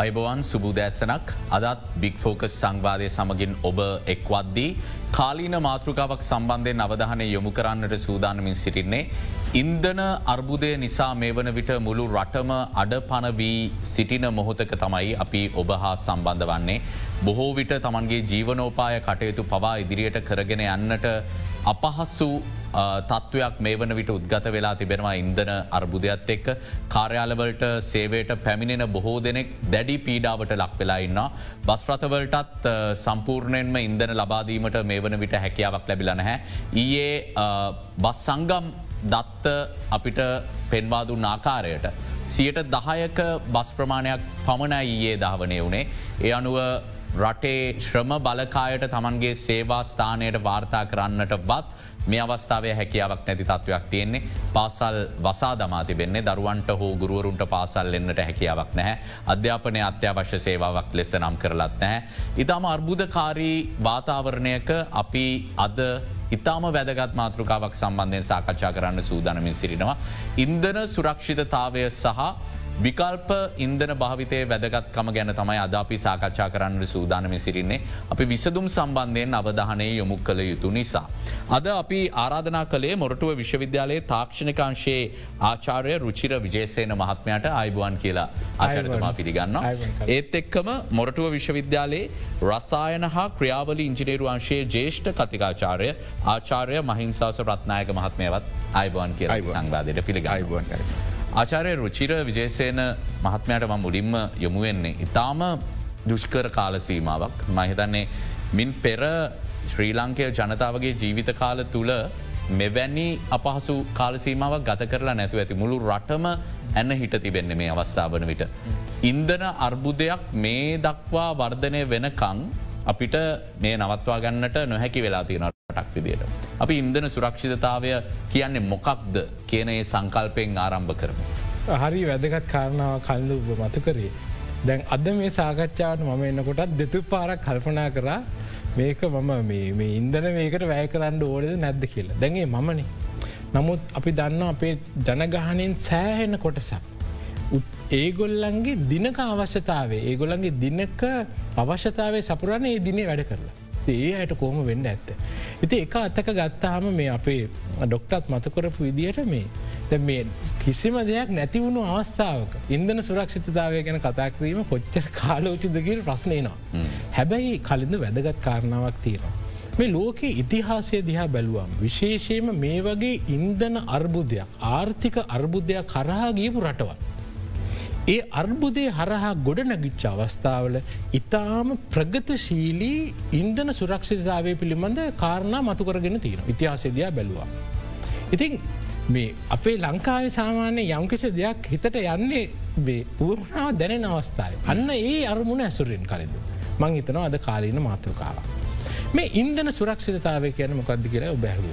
අයිබවන් සුබූදෑසනක් අදත් බික් ෆෝකස් සංවාදය සමගින් ඔබ එක්වද්දී කාලීන මාතෘකාවක් සම්බන්ධයෙන් අවධානය යොමු කරන්නට සූදානමින් සිටින්නේ. ඉන්දන අර්බුදය නිසා මේ වන විට මුළු රටම අඩ පණවී සිටින මොහොතක තමයි අපි ඔබ හා සම්බන්ධ වන්නේ. බොහෝ විට තමන්ගේ ජීවනෝපාය කටයුතු පවා ඉදිරියට කරගෙන යන්නට අපහස්සු තත්ත්වයක් මේ වන විට උද්ගත වෙලා තිබෙනවා ඉන්දන අර්බුදයක්ත් එක්ක කාර්යාලවලට සේවයට පැමිණෙන බොහෝ දෙනෙක් දැඩි පීඩාවට ලක් වෙලා ඉන්න. බස්රථවලටත් සම්පූර්ණයෙන්ම ඉන්දන ලබාදීමට මේ වන විට හැකියාවක් ලැබිල නැහැ. ඊයේ බස් සංගම් දත්ත අපිට පෙන්වාදු නාකාරයට. සියට දහයක බස් ප්‍රමාණයක් පමණ ඊයේ ධාවනය වුණේ. ඒ අනුව රටේ ශ්‍රම බලකායට තමන්ගේ සේවා ස්ථානයට වාර්තා කරන්නට බත් මේ අවස්ථාවේ හැකියාවක් නැති තත්වයක් තියෙන්නේ පාසල් වසා දමාති වෙන්නේ දරුවන්ට හෝ ගුරුවරුන්ට පාසල් එන්නට හැකියාවක් නැහැ. අධ්‍යාපනය අත්‍යවශ්‍ය සේවාවක් ලෙස නම් කරලත් නැහැ. ඉතාම අර්බුදකාරී වාතාවරණයක අපි අද ඉතාම වැදගත් මාතෘකාවක් සම්බන්ධයෙන් සාකච්ඡා කරන්න සූදානමින් සිරිනවා. ඉන්දන සුරක්ෂිතතාවය සහ විකල්ප ඉන්දන භාවිතය වැදගත්කම ගැන තමයි අදාපි සාකච්ඡා කරන්න සූදානමි සිරින්නේ. අපි විසදුම් සම්බන්ධයෙන් අවධානය යොමු කළ යුතු නිසා. අද අපි ආරාධනා කළේ මොරටුව විශ්වවිද්‍යාලයේ තාක්ෂණකාංශයේ ආචාරය රුචිර විජේසේන මහත්මයට අයිබුවන් කියලා ආචරතමා පිළිගන්න. ඒත් එක්කම මොරටුව විශ්වවිද්‍යාලයේ රසායන හා ක්‍රියාවලි ඉංජිනේරු අංශයේ ජේෂ්ඨ කතිකාචාරය ආචාරය මහින්සාස ප්‍රත්නායක මහත්මයවත් අයිබුවන් කියලා සංවාදයට පිළිග අයිබුවන් කර. ආචාරය රුචිර විජේසයන මහත්මයට ම මුලින්ම යොමුවෙන්නේ. ඉතාම දුෂ්කර කාලසීමාවක් මහිතන්නේ මින් පෙර ශ්‍රී ලංකය ජනතාවගේ ජීවිත කාල තුළ මෙවැනි අපහසු කාලසීමාවක් ගත කරලා නැතු ඇති මුළු රටම ඇන්න හිට තිබෙන්නේ මේ අවස්ථාවන විට. ඉන්දන අර්බුදයක් මේ දක්වා වර්ධනය වෙනකං අපිට මේ නවත්වා ගන්නට නොහැකි වෙලා තියෙන රටක් විදියට. අපි ඉන්දන සුරක්ෂිතතාවය කියන්නේ මොකක්ද කියන ඒ සංකල්පයෙන් ආරම්භ කරම. හරි වැදගත් කාරණාව කල්ලු මතු කරේ. දැන් අද මේ සාකච්ඡාවට මම එන්නකොටත් දෙතු පාරක් කල්පනා කරා මේක මම මේ ඉන්දන මේකට වැය කරන්න ඕඩද නැද්ද කියලා දැගේ මමනේ. නමුත් අපි දන්න අපේ ජනගහනෙන් සෑහෙන කොටසක්. ඒගොල්ලන්ගේ දිනක අවශ්‍යතාවේ ඒගොල්ලන්ගේ දිනක අවශ්‍යතාවේ සපුරන්න ඒ දිනේ වැඩ කරලා. ඒ අයට කොහොම වෙන්න ඇත්ත. ඉති එක අත්තක ගත්තාහම මේ අපේ ඩොක්ටත් මතකොරපු විදියට මේ ද මේ කිසිම දෙයක් නැතිවුණු අවස්ථාවක ඉන්දන සුරක්ෂිතතාවය ගැන කතාක්රීම කොච්චර කාලෝචිදගිල් ප්‍රශ්නයනවා. හැබැයි කලින්ද වැදගත් කාරණාවක් තියෙනවා. මේ ලෝකයේ ඉතිහාසය දිහා බැලුවම්. විශේෂයම මේ වගේ ඉන්දන අර්බුදයක් ආර්ථික අර්බුදයක් කරහා ගීපු රටවල්. ඒ අර්බුදය හරහා ගොඩනැගිච්ච අවස්ථාවල ඉතාම ප්‍රගතශීලී ඉන්දන සුරක්ෂිතාවය පිළිබඳ කාරණා මතුකරගෙන තියෙන ඉතිහාසේදයා බැලවා. ඉතින් මේ අපේ ලංකාවේ සාමාන්‍ය යම්කිසි දෙයක් හිතට යන්නේ පූර්ණාව දැනෙන අවස්ථාව. අන්න ඒ අරමුණ ඇසුරෙන් කලෙද. මං හිතනවා අද කාලීන මාතෘකාව. මේ ඉන්දන සුරක්ෂිතතාවය කියන මොකක්ද කියලා ඔබැහුව.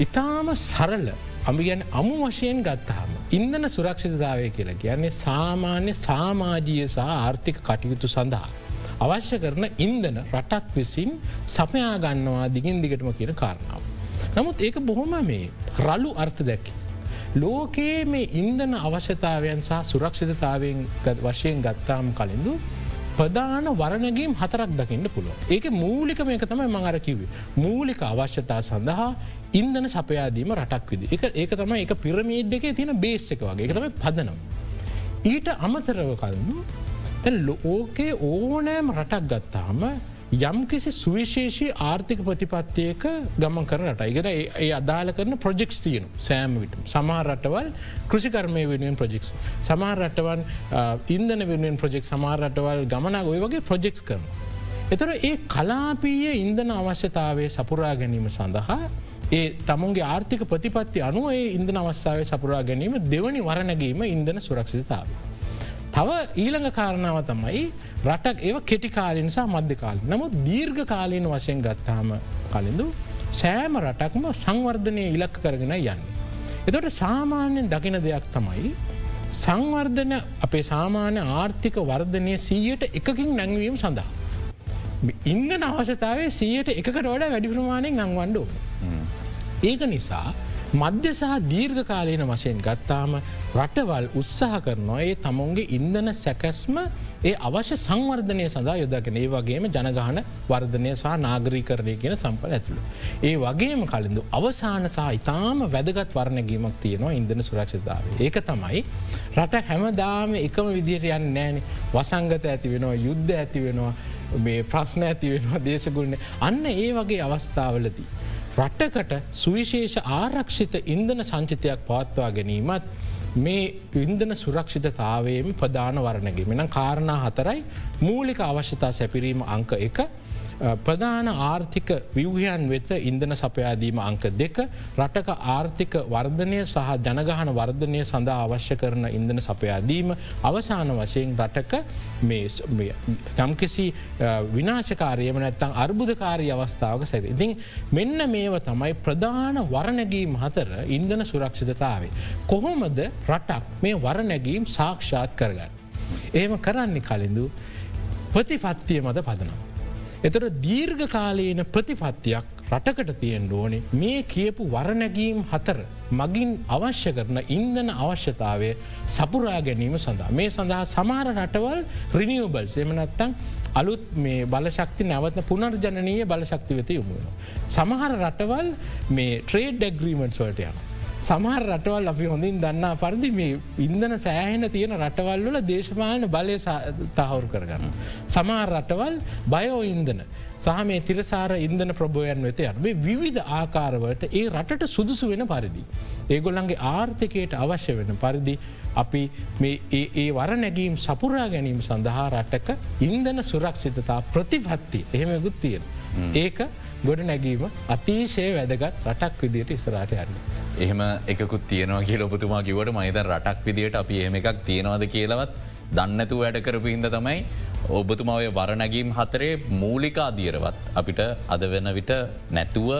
ඉතාම සරල අපි ගැන අමු වශයෙන් ගත්තාම. ඉන්දන සුරක්ෂිතතාවය කියලා කියන්නේ සාමාන්‍ය සාමාජීය සහ ආර්ථික කටයුතු සඳහා. අවශ්‍ය කරන ඉන්දන රටක් විසින් සපයා ගන්නවා දිගින් දිගටම කියන කාරණාව. නමුත් ඒක බොහොම මේ රලු අර්ථ දැකි. ලෝකයේ මේ ඉන්දන අවශ්‍යතාවයන් සහ සුරක්ෂිතතාවයෙන් වශයෙන් ගත්තාම කලින්දු ප්‍රධාන වරණගේම් හතරක් දකින්න පුළුව. ඒක මූලික මේක තමයි මඟර කිවේ. මූලික අවශ්‍යතා සඳහා ඉන්දන සපයාදීම රටක් විදි. එක ඒක තමයි එක පිරමීඩ් එක තියෙන බේස් එක වගේ එක තමයි පදනම්. ඊට අමතරව කලනු ලෝකයේ ඕනෑම රටක් ගත්තාම යම්කිසි සුවිශේෂී ආර්ථික ප්‍රතිපත්තියක ගමන් කර රට ඉගෙන ඒ අදාල කරන ප්‍රජෙක්ස් තියන සෑම්විට සමා රටවල් කෘෂිකර්මය වෙනුවෙන් ප්‍රජෙක්ස් සමා රටවන් ඉන්දන වෙනුවෙන් ප්‍රජෙක් සමා රටවල් ගමනක් ඔය වගේ ප්‍රජෙක්ස් කරන. එතර ඒ කලාපීය ඉන්දන අවශ්‍යතාවය සපුරා ගැනීම සඳහා ඒ තමුන්ගේ ආර්ථික ප්‍රතිපත්ති අනුව ඒ ඉන්දන අවස්ථාව සපුරා ගැනීම දෙවනි වරණගේම ඉන්දන සුරක්ෂිතාව. තව ඊළඟ කාරණාව තමයි රටක් ඒව කෙටිකාලින් සහ මධ්‍යකාල. නමුත් දීර්ඝ කාලීන වශයෙන් ගත්තාම කලින්දු සෑම රටක්ම සංවර්ධනය ඉලක්ක කරගෙන යන්න. එතොට සාමාන්‍යෙන් දකින දෙයක් තමයි සංවර්ධන අපේ සාමාන්‍ය ආර්ථික වර්ධනය සීයට එකකින් නැංවීම සඳහා. ඉන්න අවශ්‍යතාවේ සීයට එකට වඩ වැඩි ප්‍රමාණයෙන් නංවන්ඩෝ. ඒක නිසා මධ්‍ය සහ දීර්ඝ කාලයන වශයෙන් ගත්තාම රටවල් උත්සාහ කරනවා ඒ තමුන්ගේ ඉන්දන සැකැස්ම ඒ අවශ්‍ය සංවර්ධනය සඳහා යොදගෙන ඒ වගේම ජනගහන වර්ධනය සහ නාගරීකරණය කියන සම්පල ඇතුළ. ඒ වගේම කලින්ඳු අවසාන සහ ඉතාම වැදගත් වරණගීමක් තියෙනවා ඉන්දන සුරක්ෂතාව. ඒක තමයි රට හැමදාම එකම විදිහට යන්න නෑන වසංගත ඇති වෙනවා යුද්ධ ඇති වෙනවා මේ ප්‍රශ්න ඇති වෙනවා දේශගුල්න අන්න ඒ වගේ අවස්ථාවලදී. රටකට සුවිශේෂ ආරක්ෂිත ඉන්දන සංචිතයක් පවත්වා ගැනීමත් මේ ඉන්දන සුරක්ෂිතතාවයම ප්‍රධාන වරණගේ මෙනම් කාරණා හතරයි. මූලික අවශ්‍යතා සැපිරීම අංක එක. ප්‍රධාන ආර්ථික විවහයන් වෙත ඉන්දන සපයාදීම අංක දෙක රටක ආර්ථික වර්ධනය සහ ජනගහන වර්ධනය සඳහා අවශ්‍ය කරන ඉන්දන සපයාදීම අවසාන වශයෙන් රටක යම්කිසි විනාශකාරයම නැත්තං අර්බුධකාරී අවස්ථාවක සැද. ඉතින් මෙන්න මේව තමයි ප්‍රධාන වරණැගීම් හතර ඉන්දන සුරක්ෂිතතාවේ. කොහොමද රටක් මේ වරණැගීම් සාක්ෂාත් කරගන්න. ඒම කරන්නේ කලින්දු ප්‍රතිපත්තිය මත පදනම්. එතට දීර්ඝ කාලයන ප්‍රතිපත්තියක් රටකට තියෙන් ඕනේ මේ කියපු වරණැගීම් හතර මගින් අවශ්‍ය කරන ඉන්දන අවශ්‍යතාවය සපුරා ගැනීම සඳහා. මේ සඳහා සමාර රටවල් රිනිියබල් සේමනත්තං අලුත් මේ බලශක්ති නැවත පුනර්ජනනීය බලශක්ති වෙත යොමුණ. සමහර රටවල් මේ ට්‍රේඩ් ඩැග්‍රීමෙන්ට් වලට යන. සමහර රටවල් අපි හොඳින් දන්නා පරිදි මේ ඉන්දන සෑහෙන තියෙන රටවල්ල දේශපාලන බලය තහවුරු කරගන්න. සමහර රටවල් බයෝ ඉන්දන. සහ මේ තිරසාර ඉන්දන ප්‍රබෝයන් වෙත යන මේ විවිධ ආකාරවලට ඒ රටට සුදුසු වෙන පරිදි. ඒගොල්ලන්ගේ ආර්ථකයට අවශ්‍ය වෙන පරිදි අපි ඒ වර නැගීම් සපුරා ගැනීම සඳහා රටක ඉන්දන සුරක්ෂිතතා ප්‍රතිපත්ති එහෙමකුත් තියෙන. ඒක ගොඩ නැගීම අතිශය වැදගත් රටක් විදියට ඉස්රාට යන්න. එහෙම එකකුත් තියෙනවා කිය ඔපතුමා කිවට මහිත රටක් විදියට අපි එහෙම එකක් තියෙනවාද කියලවත් දන්නතු වැඩ කරපු හිද තමයි ඔබතුමාවය වරණැගීම් හතරේ මූලිකා අදියරවත් අපිට අද වෙන විට නැතුව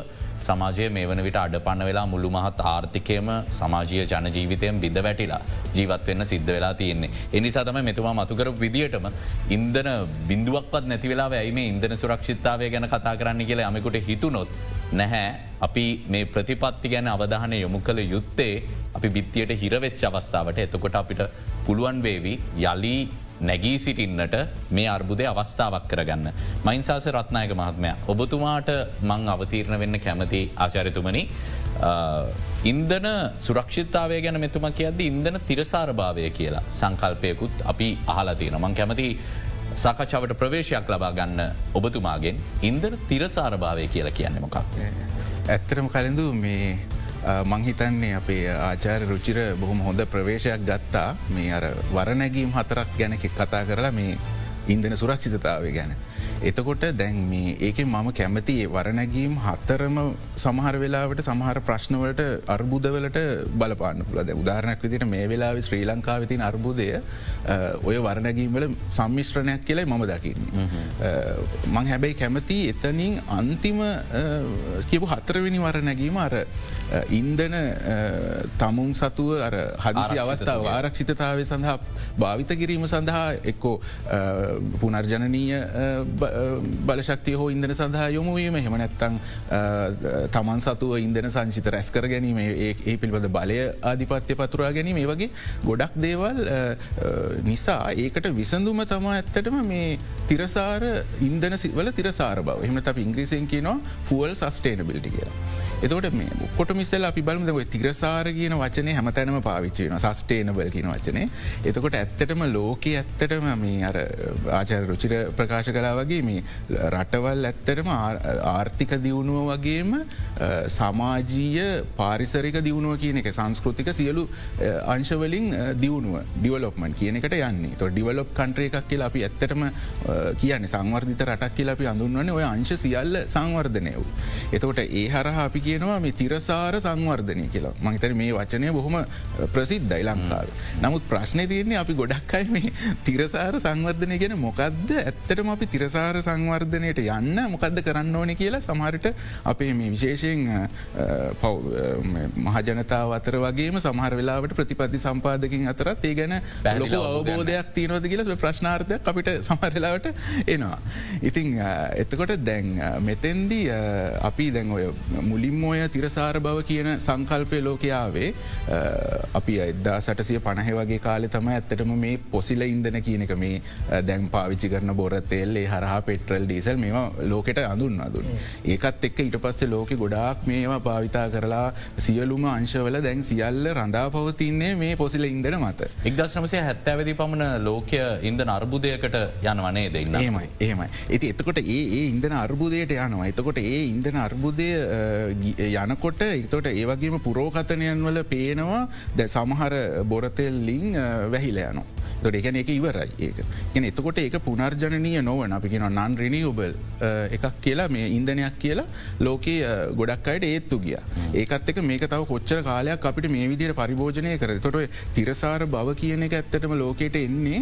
සමාජය මේ වන විට අඩ පන්න වෙලා මුළු මහත් ආර්ථිකයම සමාජය ජනජීවිතයෙන් බිඳ වැටිලා ජීවත් වෙන්න සිද්ධ වෙලා තියෙන්නේ. එනිසා තම මෙතුමා මතුකර විදිටම ඉන්දන බින්දුවක්වත් නැති වෙලා ඇයිම ඉන්දන සුරක්ෂිතාවය ගැන කතා කරන්න කියලා යමකුට හිතුනොත් නැහැ අපි මේ ප්‍රතිපත්ති ගැන අවධානය යොමු කළ යුත්තේ අපි බිත්තියට හිරවෙච්ච අවස්ථාවට එතකොට අපිට පුළුවන් වේවි යලී නැගී සිටින්නට මේ අර්බුදය අවස්ථාවක් කරගන්න. මයින්සාස රත්නායක මහත්මය ඔබතුමාට මං අවතීරණ වෙන්න කැමති ආචාරිතුමනි ඉන්දන සුරක්ෂිතාවය ගැන මෙතුම කියද ඉන්දන තිරසාරභාවය කියලා සංකල්පයකුත් අපි අහලතියන මං කැමති සකචාවට ප්‍රවේශයක් ලබා ගන්න ඔබතුමාගෙන් ඉන්දර තිරසාරභාවය කියලා කියන්න මොකක්. ඇත්තරම කලින්ඳු මේ මංහිතන්නේ අපේ ආචාර රුචිර බොහොම හොඳ ප්‍රවේශයක් ගත්තා මේ අර වරනැගීම් හතරක් ගැන කතා කරලා මේ ඉන්දන සුරක්ෂිතතාව ගැන. එතකොට දැන් මේ ඒක මම කැමති වරනැගීම් හත්තරම සමහර වෙලාවට සමහර ප්‍රශ්නවලට අර්බුදවලට බලපාන්න පුලද උදාරණයක් විදිට මේ වෙලාව ශ්‍රී ලංකාවතින් අර්බුදය ඔය වරණැගීම්වල සම්මිශ්‍රණයක් කියලයි මම දකින්නේ. මං හැබැයි කැමති එතනින් අන්තිම කියපු හතරවෙනි වරණැගීම අර ඉන්දන තමුන් සතුව අර හදිසි අවස්ථාව ආරක්ෂිතතාව සඳහා භාවිත කිරීම සඳහා එක්කෝ පුනර්ජනනීය බලශක්තිය හෝ ඉන්දන සඳහා යොමුවීම හෙම නැත්තං තමන් සතුව ඉන්දන සංචිත රැස් කර ගැනීම ඒ පිළිබඳ බලය ආධිපත්‍ය පතුරා ගැනීම ඒ වගේ ගොඩක් දේවල් නිසා ඒකට විසඳුම තමා ඇත්තටම මේ තිරසාර ඉන්දන සිවල තිරසාර බව එහම අප ඉංග්‍රීසියෙන් කියනවා ෆුවල් සස්ටේනබිලිටි කියලා. එතකොට මේ කොට මිස්සල් අපි බලමද තිරසාර කියන වචනය හැමතැනම පාවිච්චයන සස්ටේනබල් කියන වචනේ. එතකොට ඇත්තටම ලෝක ඇත්තටම මේ අර ආචර රුචිර ප්‍රකාශ කලා වගේ මේ රටවල් ඇත්තටම ආර්ථික දියුණුව වගේම සමාජීය පාරිසරික දියුණුව කියන එක සංස්කෘතික සියලු අංශවලින් දියුණුව ඩිවලොප්මන් කියන එකට යන්නේ. තො ඩිවලොප් කන්ට්‍රේ එකක් කියලා අපි ඇත්තටම කියන්නේ සංවර්ධිත රටක් කියලා අපි අඳුන්වන්නේ ඔය අංශ සියල්ල සංවර්ධනය වූ. එතකොට ඒ හරහ අපි කියනවා මේ තිරසාර සංවර්ධනය කියලා මහිතර මේ වචනය බොහොම ප්‍රසිද්ධයි ලංකාව. නමුත් ප්‍රශ්නය තියන්නේ අපි ගොඩක්කයි මේ තිරසාර සංවර්ධනය ගෙන මොකක්ද ඇත්තටම අපි තිරසාර සංවර්ධනයට යන්න මොකක්ද කරන්න ඕන කියලා සමහරට අපේ මේ විශේෂයෙන් මහජනතාව අතර වගේ සමහර වෙලාවට ප්‍රතිපති සම්පාදකින් අතරත් ඒ ගැන ලොක අවබෝධයක් තියනොද කියල ප්‍රශ්නාර්ථයක් අපිට සමහරලාවට එනවා. ඉතිං එතකොට දැන් මෙතෙන්දී අපි දැන් ඔය මුලින් මුලින්ම ඔය තිරසාර බව කියන සංකල්පය ලෝකයාවේ අපි එදදා සටසිය පණහ වගේ කාලෙ තම ඇත්තටම මේ පොසිල ඉන්දන කියන එක මේ දැන් පාවිච්චි කරන බොරතෙල්ලේ හරහා පෙට්‍රල් ඩීසල් මේ ලෝකට අඳුන් අදුන් ඒකත් එක්ක ඉට පස්සේ ලෝක ගොඩාක් මේවා භාවිතා කරලා සියලුම අංශවල දැන් සියල්ල රඳා පවතින්නේ මේ පොසිල ඉන්දන මත. එක්දශ්නමසය හැත්තෑවැදි පමණ ලෝකය ඉන්ද නර්බුදයකට යන වනේ දෙන්න ඒමයි ඒමයි ඇති එතකොට ඒ ඉන්දන අර්බුදයට යනවා. එතකොට ඒ ඉන්දන අර්බුදය යනකොට එතොට ඒවගේම පුරෝකතනයන් වල පේනවා ද සමහර බොරතෙල්ලිං වැහිල යනවා. තොට එකන එක ඉවරයි ඒක. ගෙන එතකොට ඒක පුනර්ජනනය නොවන අපිගෙන නන් රනිියෝබල් එකක් කියලා මේ ඉන්දනයක් කියලා ලෝකයේ ගොඩක් අයට ඒත්තු ගිය. ඒකත් එක මේක තව කොච්චර කාලයක් අපිට මේ විදිර පරිභෝජනය කර තොට තිරසාර බව කියන එක ඇත්තටම ලෝකයට එන්නේ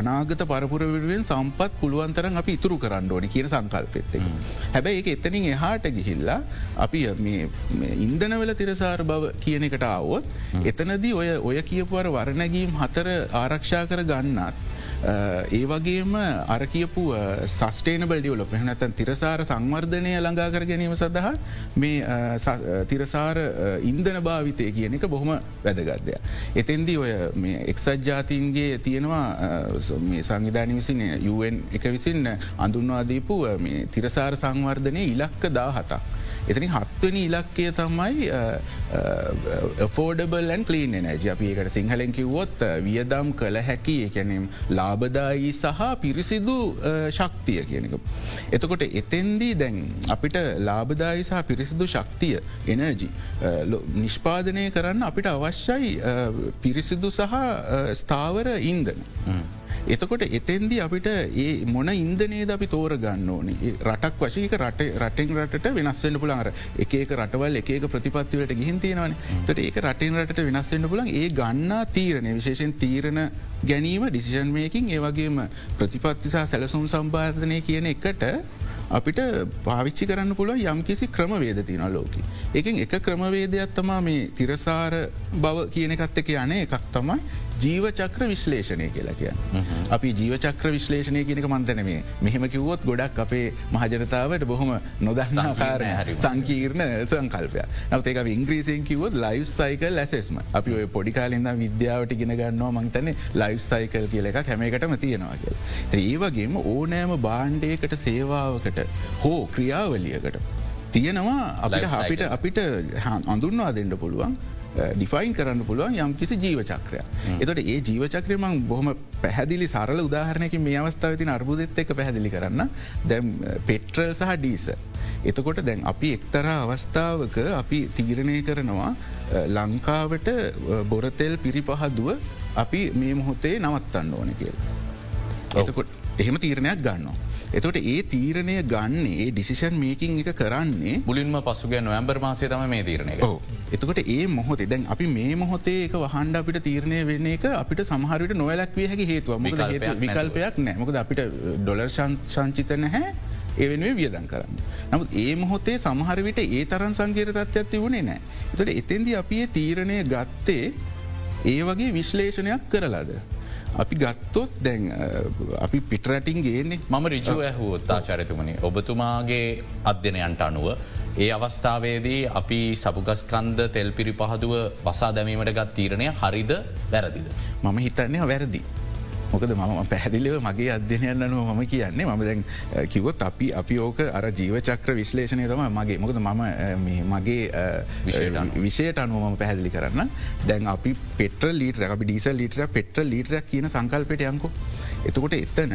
අනාගත පරපුරවිරුවෙන් සම්පත් පුළුවන්තරන් අපි ඉතුරු කරන්න ඕන කියන සංකල්පෙත් එක හැබැයි ඒක එතනින් එහාට ගිහිල්ලා අපි ඉන්දනවල තිරසාර බව කියන එකට අවොත් එතනදී ඔය ඔය කියපුවර වරණැගීම් හතර ආරක්ෂා කර ගන්නත්. ඒ වගේම අර කියපු සස්ටේනබල් ඩියවලොප නැතන් තිරසාර සංවර්ධනය ළඟා කර ගැනීම සඳහා මේ තිරසාර ඉන්දන භාවිතය කියන එක බොහොම වැදගත්දය. එතෙන්දී ඔය එක්සත් ජාතින්ගේ තියෙනවා සංවිධාන විසින් යුවෙන් එක විසින් අඳුන්වාදීපු තිරසාර සංවර්ධනය ඉලක්ක දා හතා. එතනි හත්වනි ඉලක්කය තමයි ෆෝඩබල්න් කලීන් එනජ අපි ඒකට සිංහලෙන් කිව්වොත් වියදම් කළ හැකි එකැනම් ලාබදායි සහ පිරිසිදු ශක්තිය කියනක. එතකොට එතෙන්දී දැන් අපිට ලාබදායි සහ පිරිසිදු ශක්තිය එනජි නිෂ්පාදනය කරන්න අපිට අවශ්‍යයි පිරිසිදු සහ ස්ථාවර ඉන්දන. එතකොට එතෙන්දි අපිට ඒ මොන ඉන්දනේද අපි තෝර ගන්න ඕනි රටක් වශයක රට රටෙන් රට වෙනස්සෙන්න්න පුළන්ර එකක රටවල් එක ප්‍රතිපත්තිවට ගිහින් තියෙනවන. තොට ඒක රටෙන් රට වෙනස්සෙන්න්න පුළන් ඒ ගන්නා තීරණය විශේෂෙන් තීරණ ගැනීම ඩිසිෂන් මේකින් ඒවගේම ප්‍රතිපත්තිසා සැලසුම් සම්පාධනය කියන එකට අපිට පාවිච්චි කරන්න පුළුව යම් කිසි ක්‍රමවේද තින ලෝක. එකින් එක ක්‍රමවේදයක් තමා මේ තිරසාර බව කියනකත් එක යන එකක් තමයි ජීවචක්‍ර විශ්ලේෂණය කියලා කිය. අපි ජීවචක්‍ර විශ්ලේෂණය කියනක මන්තන මේ මෙහෙම කිව්වොත් ගොඩක් අපේ මහජනතාවට බොහොම නොදක්නාකාරය සංකීර්ණ සංකල්පය නවතේක ඉංග්‍රීසියෙන් කිවොත් ලයිස් සයිකල් ඇසෙස්ම අපි ඔය පොඩිකාලින්ද විද්‍යාවට ගෙන ගන්නවා මංතන ලයිස් සයිකල් කියල එක හැමකටම තියෙනවා කියල. ඒ වගේම ඕනෑම බාණ්ඩයකට සේවාවකට හෝ ක්‍රියාවලියකට. තියෙනවා අපිට අපිට අපිට අඳුන්වා දෙන්න පුළුවන් ඩිෆයින් කරන්න පුළුවන් යම් කිසි ජීවචක්‍රය. එතට ඒ ජීවචක්‍රයමං බොහොම පැහැදිලි සරල උදාහරණයක මේ අවස්ථාවතින අර්බුදෙත් එක පැහැදිලි කරන්න දැම් පෙට්‍රල් සහ ඩීස. එතකොට දැන් අපි එක්තරා අවස්ථාවක අපි තීරණය කරනවා ලංකාවට බොරතෙල් පිරිපහදුව අපි මේ මොහොතේ නවත්තන්න ඕන කියලා. එතකොට එහෙම තීරණයක් ගන්නවා. එතට ඒ තීරණය ගන්නේ ඩිසිෂන් මේකින් එක කරන්නේ මුලින්ම පසුගේ නොවම්බර් මාසය තම මේ තීරණය එතකොට ඒ මොහොතේ දැන් අපි මේ මොහොතේ එක වහන්ඩ අපිට තීරණය වෙන්න එක අපිට සමහරට නොවලක්වේ හැකි හේතුව විකල්පයක් නෑ මොකද අපිට ඩොලර් සංචිත නැහැ එවෙනුවේ වියදන් කරන්න. නමුත් ඒ මොහොතේ සමහරවිට ඒ තරන් සංකේර තත්ත්යක් තිබුණේ නෑ. එතට එතෙන්දි අපි තීරණය ගත්තේ ඒ වගේ විශ්ලේෂණයක් කරලාද. අපි ගත්තොත් දැන් අපි පිටරටින් ගේන්නේ මම රිජුව ඇහුවොත් ආචරිතුමනි ඔබතුමාගේ අධ්‍යනයන්ට අනුව ඒ අවස්ථාවේදී අපි සපුගස්කන්ද තෙල් පිරි පහදුව වසා දැමීමට ගත් තීරණය හරිද වැරදිද. මම හිතන්නේ වැරදි. මොකද මම පැහදිලිව මගේ අධ්‍යනයන් අනුව මම කියන්නේ ම දැන් කිවොත් අපි අපි ඕක අර ජීවචක්‍ර විශ්ලේෂණය තම මගේ මොකද මම මගේ විෂයට අනුවම පැහැදිලි කරන්න දැන් අපි පෙට ලීට අපි ඩීස ලීට පෙට ලීටරක් කියන සංකල්පට යංකු එතකොට එත්තන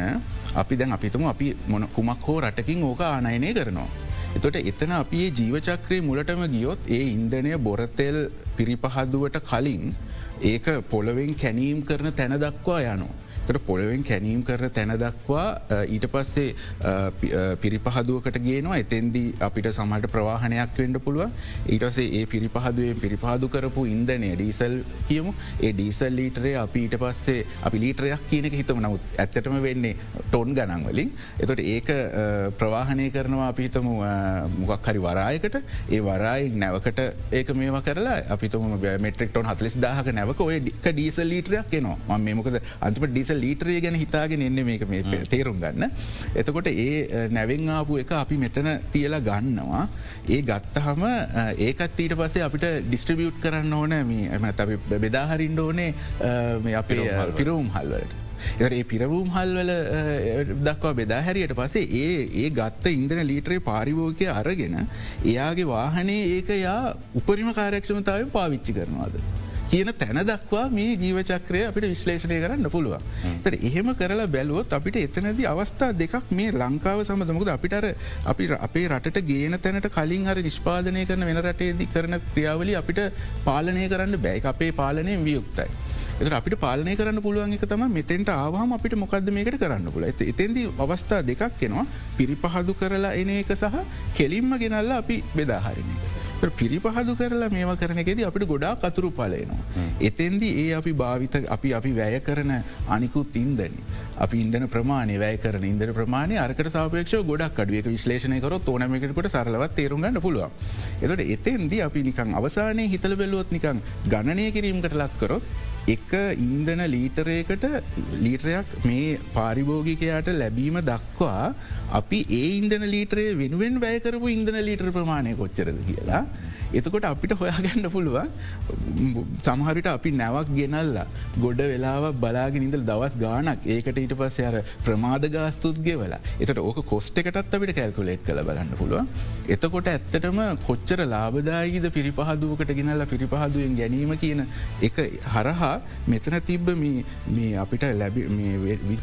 අපි දැන් අපිතුම අපි මොන කුමක් හෝ රටකින් ඕක ආනයනය කරනවා. එතොට එතන අපි ජීවචක්‍රය මුලටම ගියොත් ඒ ඉන්දනය බොරතෙල් පිරිපහදුවට කලින් ඒක පොළොවෙන් කැනීම් කරන තැන දක්වා යනවා. තට පොළවෙන් කැනීම් කර තැන දක්වා ඊට පස්සේ පිරිපහදුවකට ගේනවා. එතෙන්දී අපිට සමට ප්‍රවාහනයක් වෙන්ඩ පුළුව ඊටසේ ඒ පිරිපහදුවෙන් පිරිපහදු කරපු ඉන්දනය ඩීසල් කියමු. ඒ ඩීසල් ලීටරේ අපි ඊට පස්සේ අපි ලීටරයක් කියනක හිතම. නමුත් ඇත්තටම වෙන්නේ ටොන් ගනන් වලින්. එතොට ඒක ප්‍රවාහනය කරනවා අපිහිතම මොකක් හරි වරායකට. ඒ වරායි නැවකට ඒක මේවා කරලා අපිතුම මෙට්‍රෙක්ටොන් හතලෙස් දාහක නැවක ඔය ඩික ඩීසල් ලීටරයක් නවා ම මේමකද අන්තිම ඩීසල් ලීටරේ ගැන හිතාගෙන එන්න මේක මේ තේරුම් ගන්න. එතකොට ඒ නැවෙන් ආපු එක අපි මෙතන තියලා ගන්නවා. ඒ ගත්තහම ඒකත් ඊට පසේ අපිට ඩිස්ට්‍රිබියුට් කරන්න ඕන මේ එම අපි බෙදාහරින්ඩ ඕනේ අපේ පිරවුම් හල්වලට. ඒ පිරවූම් හල්වල දක්වා බෙදා හැරියට පසේ ඒ ඒ ගත්ත ඉන්දන ලීටරේ පාරිභෝගකය අරගෙන එයාගේ වාහනේ ඒක යා උපරිම කාරක්ෂමතාවෙන් පාවිච්චි කරනවාද. කියන තැන දක්වා මේ ජීවචක්‍රය අපිට විශ්ලේෂණය කරන්න පුළුවන්. තට එහෙම කරලා බැලුවොත් අපිට එතනද අවස්ථා දෙකක් මේ ලංකාව සමඳමකද අපිට අපි අපේ රට ගේන තැනට කලින් හරි නිෂ්පාදනය කරන වෙන රටේදි කරන ක්‍රියාවලි අපිට පාලනය කරන්න බැයි අපේ පාලනය වියුක්තයි. එත අපිට පාලනය කරන්න පුළුවන් එක තම මෙතෙන්ට ආවාම අපිට මොකක්ද මේකට කරන්න පුල ඇත එතෙන්දී අවස්ථා දෙකක් කෙනවා පිරිපහදු කරලා එන එක සහ කෙලින්ම ගෙනල්ල අපි බෙදාහරිණ. පිරිපහදු කරලා මේවා කරනකෙද අපිට ගොඩා කතුරු පලයනවා. එතෙන්දි ඒ අපි භාවිත අපි අපි වැය කරන අනිකුත් ඉන්දන. අපි ඉන්දන ප්‍රමාණය වැය කරන ඉන්දර ප්‍රමාණය අරකට සාපේක්ෂ ගොඩක් අඩුවක විශ්ලේෂණය කර ඕනමකට සරලවත් තේරුගන්න පුළුවන්. එතට එතෙන්දි අපි නිකං අවසානය හිතල බැලුවොත් නිකං ගණනය කිරීමකට ලක්කරොත් එක ඉන්දන ලීටරයකට ලීටරයක් මේ පාරිභෝගිකයාට ලැබීම දක්වා අපි ඒ ඉන්දන ලීටරේ වෙනුවෙන් වැෑකරපු ඉන්දන ලීටර ප්‍රමාණය කොච්චරද කියලා. එතකොට අපිට හොයාගන්න පුළුවන් සමහරිට අපි නැවක් ගෙනල්ලා ගොඩ වෙලාව බලාගෙන ඉඳල් දවස් ගානක් ඒකට ඊට පස්ස අර ප්‍රමාද ගාස්තුත්ගේ වෙලා එතට ඕක කොස්ට එකටත් අපිට කැල්කුලේට් කළ බලන්න පුළුවන්. එතකොට ඇත්තටම කොච්චර ලාබදායිද පිරිපහදුවකට ගෙනල්ලා පිරිපහදුවෙන් ගැනීම කියන එක හරහා මෙතන තිබ්බ මේ අපිට ලැබ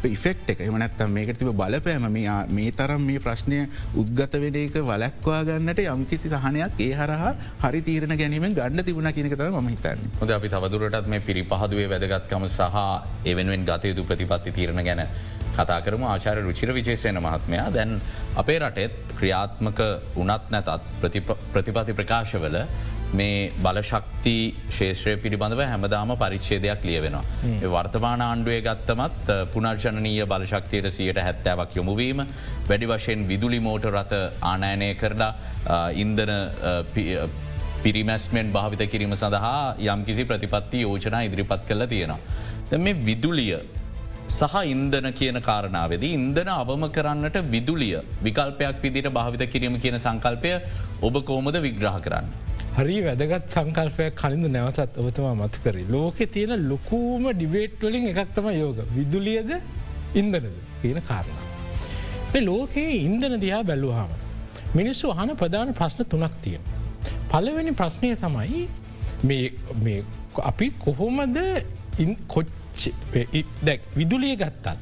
ඉෆෙක්් එක එමනත්තම් මේක තිබ බලපෑම මේ තරම් මේ ප්‍රශ්නය උද්ගත වෙන එක වලක්වා ගන්නට යම්කිසි සහනයක් ඒ හරහා හරි තීරණ ගැනීමෙන් ගන්න තිබුණ කියනකත ම හිතන්න. හොද අපි තවදුරටත් මේ පිරිපහදුවේ වැදගත්කම සහ එවෙනුවෙන් ගතයුතු ප්‍රතිපත්ති තීරණ ගැන කතා කරම. ආචාර රුචිර විචේසයන මහත්මයා. දැන් අපේ රටෙත් ක්‍රියාත්මක උනත් නැතත් ප්‍රතිපති ප්‍රකාශවල මේ බලශක්ති ශේෂත්‍රය පිළිබඳව හැමදාම පරිච්චේදයක් ලියවෙනවා. වර්තමාන ආණ්ඩුවේ ගත්තමත් පුනර්ජනනීය බලශක්තියට සියට හැත්තෑවක් යොමුවීම වැඩි වශයෙන් විදුලි මෝට රත ආනෑනය කරලා ඉන්දන පිරිමැස්මෙන් භාවිත කිරීම සඳහා යම්කිසි ප්‍රතිපත්ති යෝජනා ඉදිරිපත් කළ තියෙනවා. ද මේ විදුලිය සහ ඉන්දන කියන කාරණාවද ඉන්දන අවම කරන්නට විදුලිය විකල්පයක් විදිට භාවිත කිරීම කියන සංකල්පය ඔබ කෝමද විග්‍රහ කරන්න. හරි වැදගත් සංකල්පයක් කලින්ද නැවතත් ඔබතමා මතු කරේ. ලෝකෙ තියෙන ලොකූම ඩිබේට්වලින් එකක්තම යෝග විදුලියද ඉන්දනද තියෙන කාරණ. ලෝකයේ ඉන්දන දිහා බැල්ලුහාම. මිනිස්සු අහන ප්‍රධාන ප්‍රශ්න තුනක් තියෙන. පලවෙනි ප්‍රශ්නය තමයි අපි කොහොමද කොච්ච විදුලිය ගත්තත්.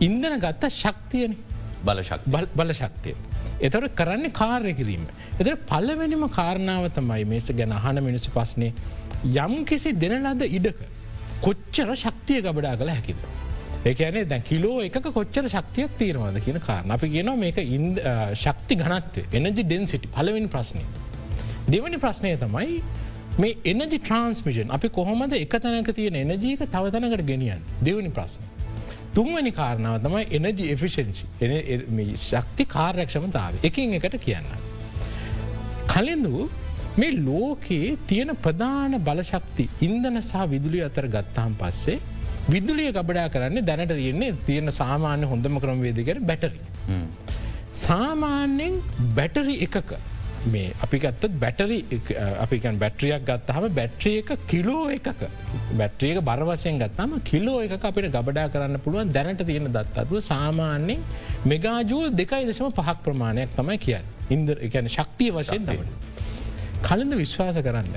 ඉන්දන ගත්ත ශක්තියන බල ශක්තිය. එතොට කරන්නේ කාර්ය කිරීම. එත පල්ලවෙනිම කාරණාව තමයි මේස ගැන අහන මිනිසු පස්නේ යම් කිසි දෙනලද ඉඩක කොච්චර ශක්තිය ගබඩා කළ හැකිද. ඒකනේ දැ කිලෝ එක කොච්චර ශක්තියක් තීරවාද කියන කාරණ අපි කියන මේක ශක්ති ගනත්ව එනජි ඩෙන්සිටි පලවෙනි ප්‍රශ්නය. දෙවනි ප්‍රශ්නය තමයි මේ එනජි ට්‍රන්ස්මිෂන් අපි කොහොමද එක තැනක තියෙන එනජීක තවතනකට ගෙනියන් දෙවනි ප්‍රශ්න. තුන්වනි කාරණාව තමයි එනජි එෆිෂන්සි ශක්ති කාර්යක්ෂමතාව එකින් එකට කියන්න. කලින්දු මේ ලෝකයේ තියෙන ප්‍රධාන බලශක්ති ඉන්දන සහ විදුලි අතර ගත්තාම් පස්සේ විදුලිය ගබඩා කරන්නේ දැනට තියෙන්නේ තියෙන සාමාන්‍ය හොඳම ක්‍රම වේදිකර බැටරි. සාමාන්‍යෙන් බැටරි එකක මේ අපි ගත්තත් බැටරි අපිකන් බැට්‍රියක් ගත්තහම බැට්‍රිය එක කිලෝ එකක බැට්‍රියක බරවසයෙන් ගත්තම කිලෝ එක අපිට ගබඩා කරන්න පුළුවන් දැනට තියෙන දත්තත්ව සාමාන්‍යෙන් මෙගාජූල් දෙකයි දෙසම පහක් ප්‍රමාණයක් තමයි කියන්න ඉන්දර එකන ශක්තිය වශයෙන් දමන. කලින්ද විශ්වාස කරන්න.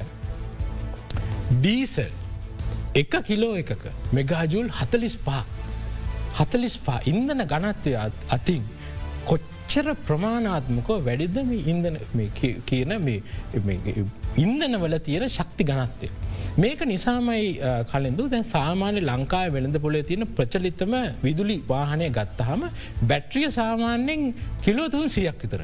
ඩීසල් එක කිලෝ එකක මෙගාජූල් හතලිස් පා හතලිස් පා ඉන්දන ගනත්වය අතින් කොච්චර ප්‍රමාණාත්මකෝ වැඩිදම ඉන්දන කියන ඉන්දනවල තියෙන ශක්ති ගනත්තය. මේක නිසාමයි කලින්දු දැන් සාමාන්‍ය ලංකාය වෙළඳ පොලේ තියෙන ප්‍රචලිතම විදුලි වාහනය ගත්තහම බැට්‍රිය සාමාන්‍යෙන් කිලෝතුන් සියක් විතර.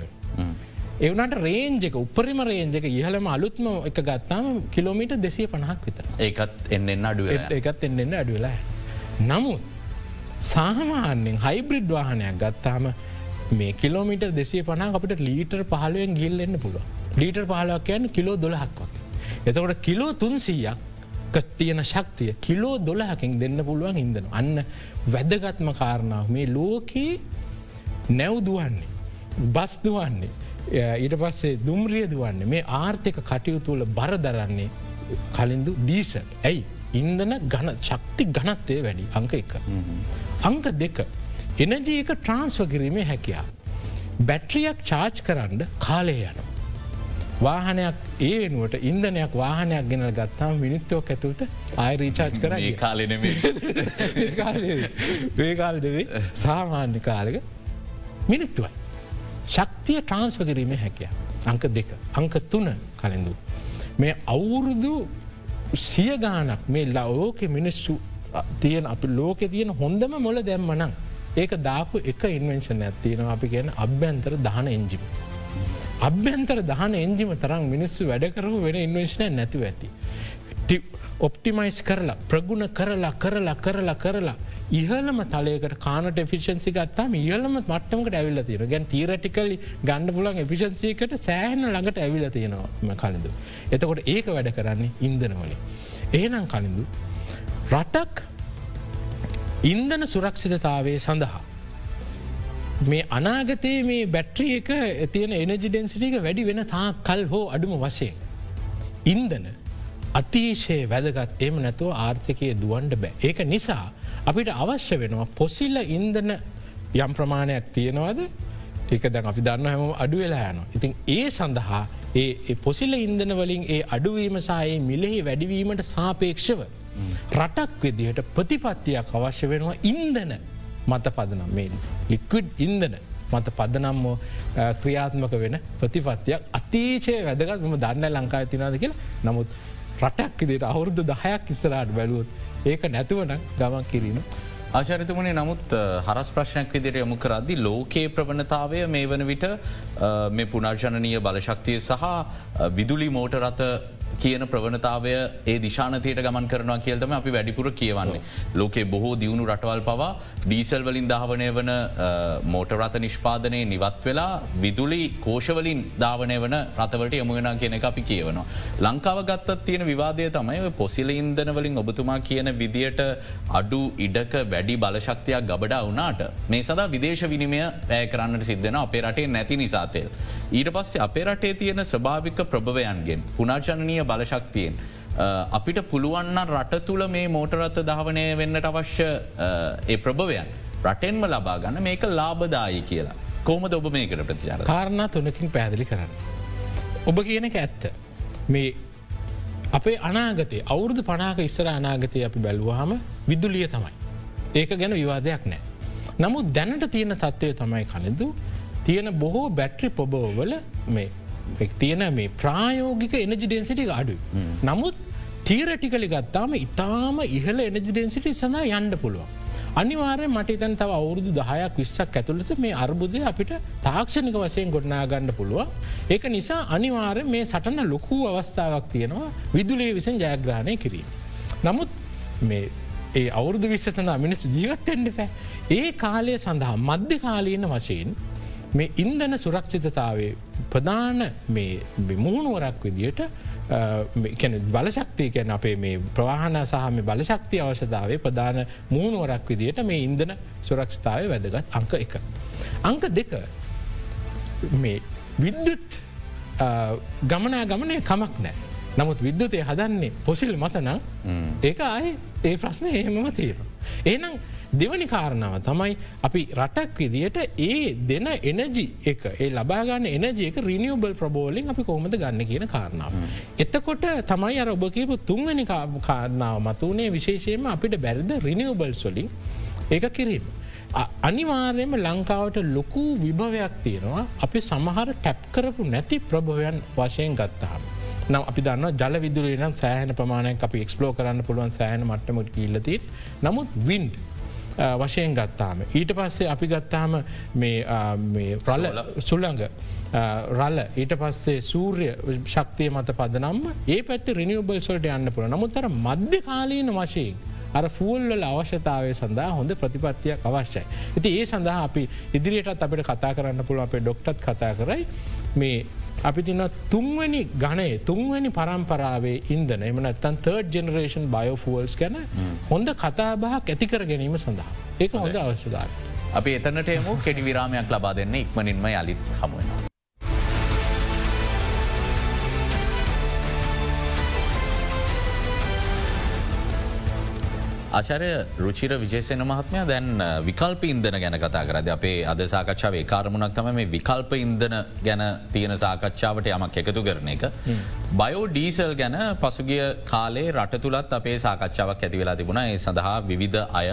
එවනට රේන්ජක උපරිම රේන්ජක ඉහලම අලුත්ම එක ගත්තාම කිලෝමීට දෙසිය පණහක් විතර ඒකත් එන්නෙන් අඩුව එකත් එන්නෙන්න අඩුවෙලා. නමුත් සාහමාන්‍යෙන් හයිබ්‍රිඩ් වාහනයක් ගත්තාම මේ කිලෝමිට දෙසේ පනා අපට ලීටර් පහලුවෙන් ගිල් එන්න පුළුව ලීටර් පහලක් කියන්න කිලෝ දොලහක් වගේ. එතකොට කිලෝ තුන්සීයක් තියෙන ශක්තිය කිලෝ දොලහකින් දෙන්න පුළුවන් ඉදන. අන්න වැදගත්ම කාරණාව මේ ලෝකයේ නැව්දුවන්නේ. බස් දුවන්නේ. ඊට පස්සේ දුම්රිය දුවන්නේ මේ ආර්ථික කටයුතුවල බර දරන්නේ කලින්දු ඩීස. ඇයි ඉන්දන ගන ශක්ති ගනත්වය වැඩි අංක එක. අංක දෙක එනජීක ට්‍රන්ස්ව කිරීමේ හැකියා. බැට්‍රියක් චාච් කරන්න කාලය යනවා. වාහනයක් ඒ වෙනුවට ඉන්දනයක් වාහනයක් ගෙනල් ගත්තාම මිනිත්තෝක ඇතුළට ආය රීචාච් කර ඒ කාලෙනෙම වේකාල්දවේ සාමාන්‍ය කාලක මිනිත්තුවයි. ශක්තිය ට්‍රන්ස්ව කිරීමේ හැකිය. අංක දෙක අංක තුන කලෙඳු. මේ අවුරුදු සිය ගානක් මේ ලවෝක මිනිස්සු තියෙන අපි ලෝක තියෙන හොඳම මොල දැම්මනං. ඒක දාපු එක ඉන්වෙන්ශන ඇත්තියෙන අපි කියන අභ්‍යන්තර දහන එංජිම. අභ්‍යන්තර දහන එන්ජිම තරම් මිනිස්සු වැඩකරපු වෙන ඉන්වේශනය නැතිව ඇති. ඔප්ටිමයිස් කරලා ප්‍රගුණ කරලා කරලා කරලා කරලා ඉහලම තලයකට කානට ෆිෂන්සි ගත්තාම ඉහලම මට්ටමකට ඇවිල්ල තියෙන ගැන් තීරටිකලි ගණඩ පුලන් එෆිෂන්සිකට සෑහන ළඟට ඇවිල තියෙනවා කලින්දු. එතකොට ඒක වැඩ කරන්නේ ඉන්දනවලින්. එහෙනම් කලින්දු. රටක් ඉන්දන සුරක්ෂිතතාවේ සඳහා. මේ අනාගතයේ මේ බැට්‍රිය එක තියෙන එනජිඩෙන්සිටික වැඩි වෙන තා කල් හෝ අඩුම වශයෙන්. ඉන්දන අතිශය වැදගත් එම නැතුව ආර්ථිකය දුවන්ඩ බෑ. ඒක නිසා අපිට අවශ්‍ය වෙනවා පොසිල්ල ඉන්දන යම් ප්‍රමාණයක් තියෙනවද ඒක දැන් අපි දන්න හැම අඩු වෙලා යනවා. ඉතින් ඒ සඳහා ඒ පොසිල ඉන්දන වලින් ඒ අඩුවීම සහයේ මිලෙහි වැඩිවීමට සාපේක්ෂව. රටක් විදිහට ප්‍රතිපත්තියක් අවශ්‍ය වෙනවා ඉන්දන මත පදනම්. මේ ලික්විඩ් ඉන්දන මත පදනම්මෝ ක්‍රියාත්මක වෙන ප්‍රතිපත්තියක් අතීචය වැදගත්. ම දන්න ලංකාය තිනාද කියලා. නමුත් රටක් විදිට අවුරුදු දහයක් ඉස්සරට බැලුවොත් ඒක නැතුවන ගමන් කිරීම. ආචරිතමනේ නමුත් හරස් ප්‍රශ්නයක් විදිර යොමු කරද්දි ලෝකයේ ප්‍රවණතාවය මේ වන විට මේ පුනර්ජනනීය බලශක්තිය සහ විදුලි මෝටරත කියන ප්‍රවණතාවය ඒ දිශානතයට ගමන් කරනවා කියල්තම අපි වැඩිපුර කියවන්නේ. ලෝකේ බොහෝ දියුණු රටවල් පවා ඩීසල් වලින් ධාවනය වන මෝටරත නිෂ්පාදනය නිවත් වෙලා විදුලි කෝෂවලින් ධාවනය වන රතවට යමුවෙන කියන එක අපි කියවනවා. ලංකාව ගත්තත් තියෙන විවාදය තමයි පොසිල ඉන්දනවලින් ඔබතුමා කියන විදියට අඩු ඉඩක වැඩි බලශක්තියක් ගබඩා වනාට මේ සදා විදේශ විනිමය පෑ කරන්නට සිද්ධන අපේ රටේ නැති නිසාතේල්. ඊට පස්සේ අපේ රටේ තියෙන ස්භාවික ප්‍රභවයන්ගෙන් පුනාචනනීය බලශක්තියෙන්. අපිට පුළුවන්න රට තුළ මේ මෝටරත්ත ධාවනය වෙන්නට අවශ්‍ය ඒ ප්‍රභවයන් රටෙන්ම ලබා ගන්න මේක ලාබදායි කියලා. කෝමද ඔබ මේකට ප්‍රතිචාර කාරණා තුනකින් පැදිලි කරන්න. ඔබ කියන එක ඇත්ත. මේ අපේ අනාගතය අවුරදු පනාක ඉස්සර අනාගතය අපි බැලුවහම විදුලිය තමයි. ඒක ගැන විවාදයක් නෑ. නමුත් දැනට තියෙන තත්ත්වය තමයි කලෙදු තියෙන බොහෝ බැට්‍රි පොබෝවල මේ තියෙන මේ ප්‍රායෝගික එනජි ඩෙන්සිටි අඩු. නමුත් තීරටිකලි ගත්තාම ඉතාම ඉහල එනජි ඩෙන්සිටි සඳහා යන්ඩ පුළුවන්. අනිවාරය මට තන් තව අවුරුදු දහයක් විස්සක් ඇතුළට මේ අර්බුදය අපිට තාක්ෂණික වසයෙන් ගොඩනා ගණඩ පුළුව. ඒක නිසා අනිවාරය මේ සටන ලොකු අවස්ථාවක් තියෙනවා විදුලේ විසන් ජයග්‍රහණය කිරීම. නමුත් මේ ඒ අවුරුදු විස්සතන මිනිස් ජීවත්තෙන්ට පැ ඒ කාලය සඳහා මධ්‍ය කාලීන වශයෙන් මේ ඉන්දන සුරක්ෂිතතාවේ ප්‍රධාන මුහුණුවරක් විදියට බලශක්තිය කැන අපේ මේ ප්‍රවාහන සහ මේ බලශක්ති අවශ්‍යතාවේ ප්‍රධාන මූුණුවරක් විදියට මේ ඉන්දන සුරක්ෂතාවය වැදගත් අංක එක. අංක දෙක මේ විද්දුත් ගමනා ගමනය කමක් නෑ. නමුත් විද්‍යුතය හදන්නේ පොසිල් මතනම් ඒක අය ඒ ප්‍රශ්නය එහෙමම තියෙන. ඒනම් දෙවනි කාරණාව තමයි අපි රටක් විදියට ඒ දෙන එනජි එක ඒ ලබාගන්න එනජය එක රිනිියබල් ප්‍රබෝලින් අපි කොහොමද ගන්න කියන කාරණාව. එතකොට තමයි අර ඔබ කියපු තුන්වැනි කාරණාව මතුවනේ විශේෂයම අපිට බැරිද රිනිියබල් සොලින් ඒක කිරීම. අනිවාර්යම ලංකාවට ලොකු විභවයක් තියෙනවා අපි සමහර ටැප් කරපු නැති ප්‍රභවයන් වශයෙන් ගත්තහම. නම් අපි දන්න ජල විදුරේ නම් සෑහන ප්‍රමාණයක් අපි එක්ස්පලෝ කරන්න පුළුවන් සෑහන මට්ටමට කිල්ලති නමුත් වින්ඩ් වශයෙන් ගත්තාම. ඊට පස්සේ අපි ගත්තාම ප්‍රල සුල්ලඟ රල්ල ඊට පස්සේ සූර්ය ශක්තිය මත පදනම් ඒ පැත්ත රිනිියබල් සොල්ට යන්න පුළ නමුත්තර මධ්‍ය කාලීන වශයෙන්. අර ෆූල්වල අවශ්‍යතාවය සඳහා හොඳ ප්‍රතිපත්තියක් අවශ්‍යයි. ඇති ඒ සඳහා අපි ඉදිරියටත් අපට කතා කරන්න පුළුව අපේ ඩොක්ටත් කතා කරයි මේ අපි තින තුන්වැනි ගණයේ තුන්වැනි පරම්පරාවේ ඉන්දන එම නැත්තන් තර්ඩ ජෙනරේෂන් බයෝෆුවල්ස් ගැන හොඳ කතාබහක් ඇතිකර ගැනීම සඳහා ඒක හොඳ අවශ්‍යදාට. අපි එතනට එමු කෙඩි විරාමයක් ලබා දෙන්න ඉක්මනින්ම යළිත් හමුවෙනවා. ආචරය රුචිර විජේසන මහත්මය දැන් විකල්ප ඉන්දන ගැන කතා කරද අපේ අද සාකච්ඡාව කාරමුණක් තම මේ විකල්ප ඉන්දන ගැන තියෙන සාකච්ඡාවට යමක් එකතු කරන එක. බයෝ ඩීසල් ගැන පසුගිය කාලේ රට තුළත් අපේ සාකච්ඡාවක් ඇති වෙලා තිබුණ ඒ සඳහා විවිධ අය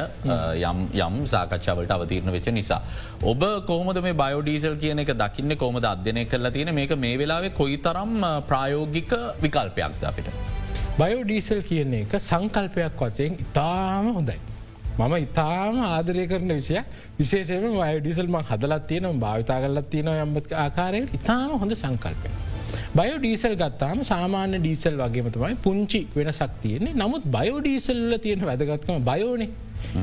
යම් යම් සාකච්ඡාවට අවතීරණ වෙච්ච නිසා. ඔබ කෝමද මේ බයෝඩීසල් කියන එක දකින්න කෝමද අධ්‍යනය කරලා තියෙන මේක මේ වෙලාවේ කොයි තරම් ප්‍රායෝගික විකල්පයක්ද අපිට. බයෝඩීසල් කියන එක සංකල්පයක් වචයෙන් ඉතාම හොඳයි. මම ඉතාම ආදරය කරන විෂය විශේෂම වයඩිසල්ම හදලත් තියනම් භාවිතා කරලත් තියන යම්බත් ආකාරයට ඉතාම හොඳ සංකල්පය. බයෝ ඩීසල් ගත්තාම සාමාන්‍ය ඩීසල් වගේම තමයි පුංචි වෙනසක් තියන්නේ නමුත් බයෝඩීසල්ල තියෙන වැදගත්කම බයෝනේ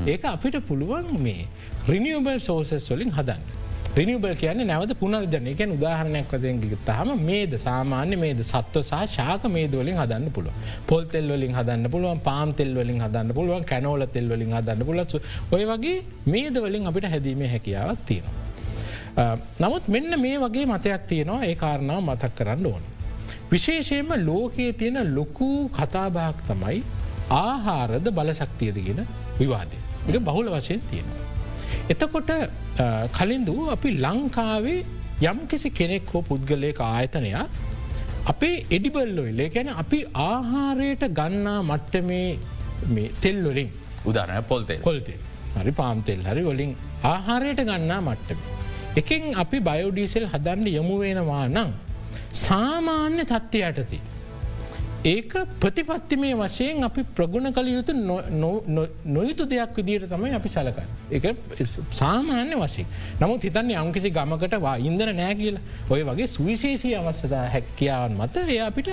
ඒක අපිට පුළුවන් මේ රිනිියබල් සෝසස් වලින් හදන්න. රිනිියබල් කියන නැවද පුනර්ජනය ගැන උදාහරණයක් වදයෙන් ගත්තාම මේද සාමාන්‍ය මේද සත්ව සහ ශාක මේදවලින් හදන්න පුළුව පොල් තෙල්වලින් හදන්න පුළුවන් පාම් තෙල්වලින් හදන්න පුළුවන් කැනෝල තෙල්වලින් හදන්න පුලත් ඔය වගේ මේදවලින් අපිට හැදීමේ හැකියාවක් තියෙනවා. නමුත් මෙන්න මේ වගේ මතයක් තියෙනවා ඒ කාරණාව මතක් කරන්න ඕන. විශේෂයෙන්ම ලෝකයේ තියෙන ලොකු කතාභාක් තමයි ආහාරද බලශක්තියදගෙන විවාදය. එක බහුල වශයෙන් තියෙනවා. එතකොට කලින් දූ අපි ලංකාවේ යම් කිසි කෙනෙක් හෝ පුද්ගලයක ආයතනයක් අපේ එඩිබල්ලොයිල්ලේ ගැන අපි ආහාරයට ගන්නා මට්ට මේ තෙල්ලොලින් උදාරණ පොල්තේ කොල්තේ හරි පාම්තෙල් හරි වලින් ආහාරයට ගන්නා මට්ටම. එකෙන් අපි බයෝඩීසල් හදන්න යොමු වෙනවා නම් සාමාන්‍ය තත්ත්ය යටති. ඒක ප්‍රතිපත්තිමේ වශයෙන් අපි ප්‍රගුණ කළ යුතු නොයුතු දෙයක් විදිට තමයි අපි සලක. එක සාමාන්‍ය වශයෙන් නමුත් හිතන්න යම්කිසි ගමකට වා ඉන්දර නෑ කියල ඔය වගේ සුවිශේෂී අවස්ථා හැක්කියාවන් මත එය අපිට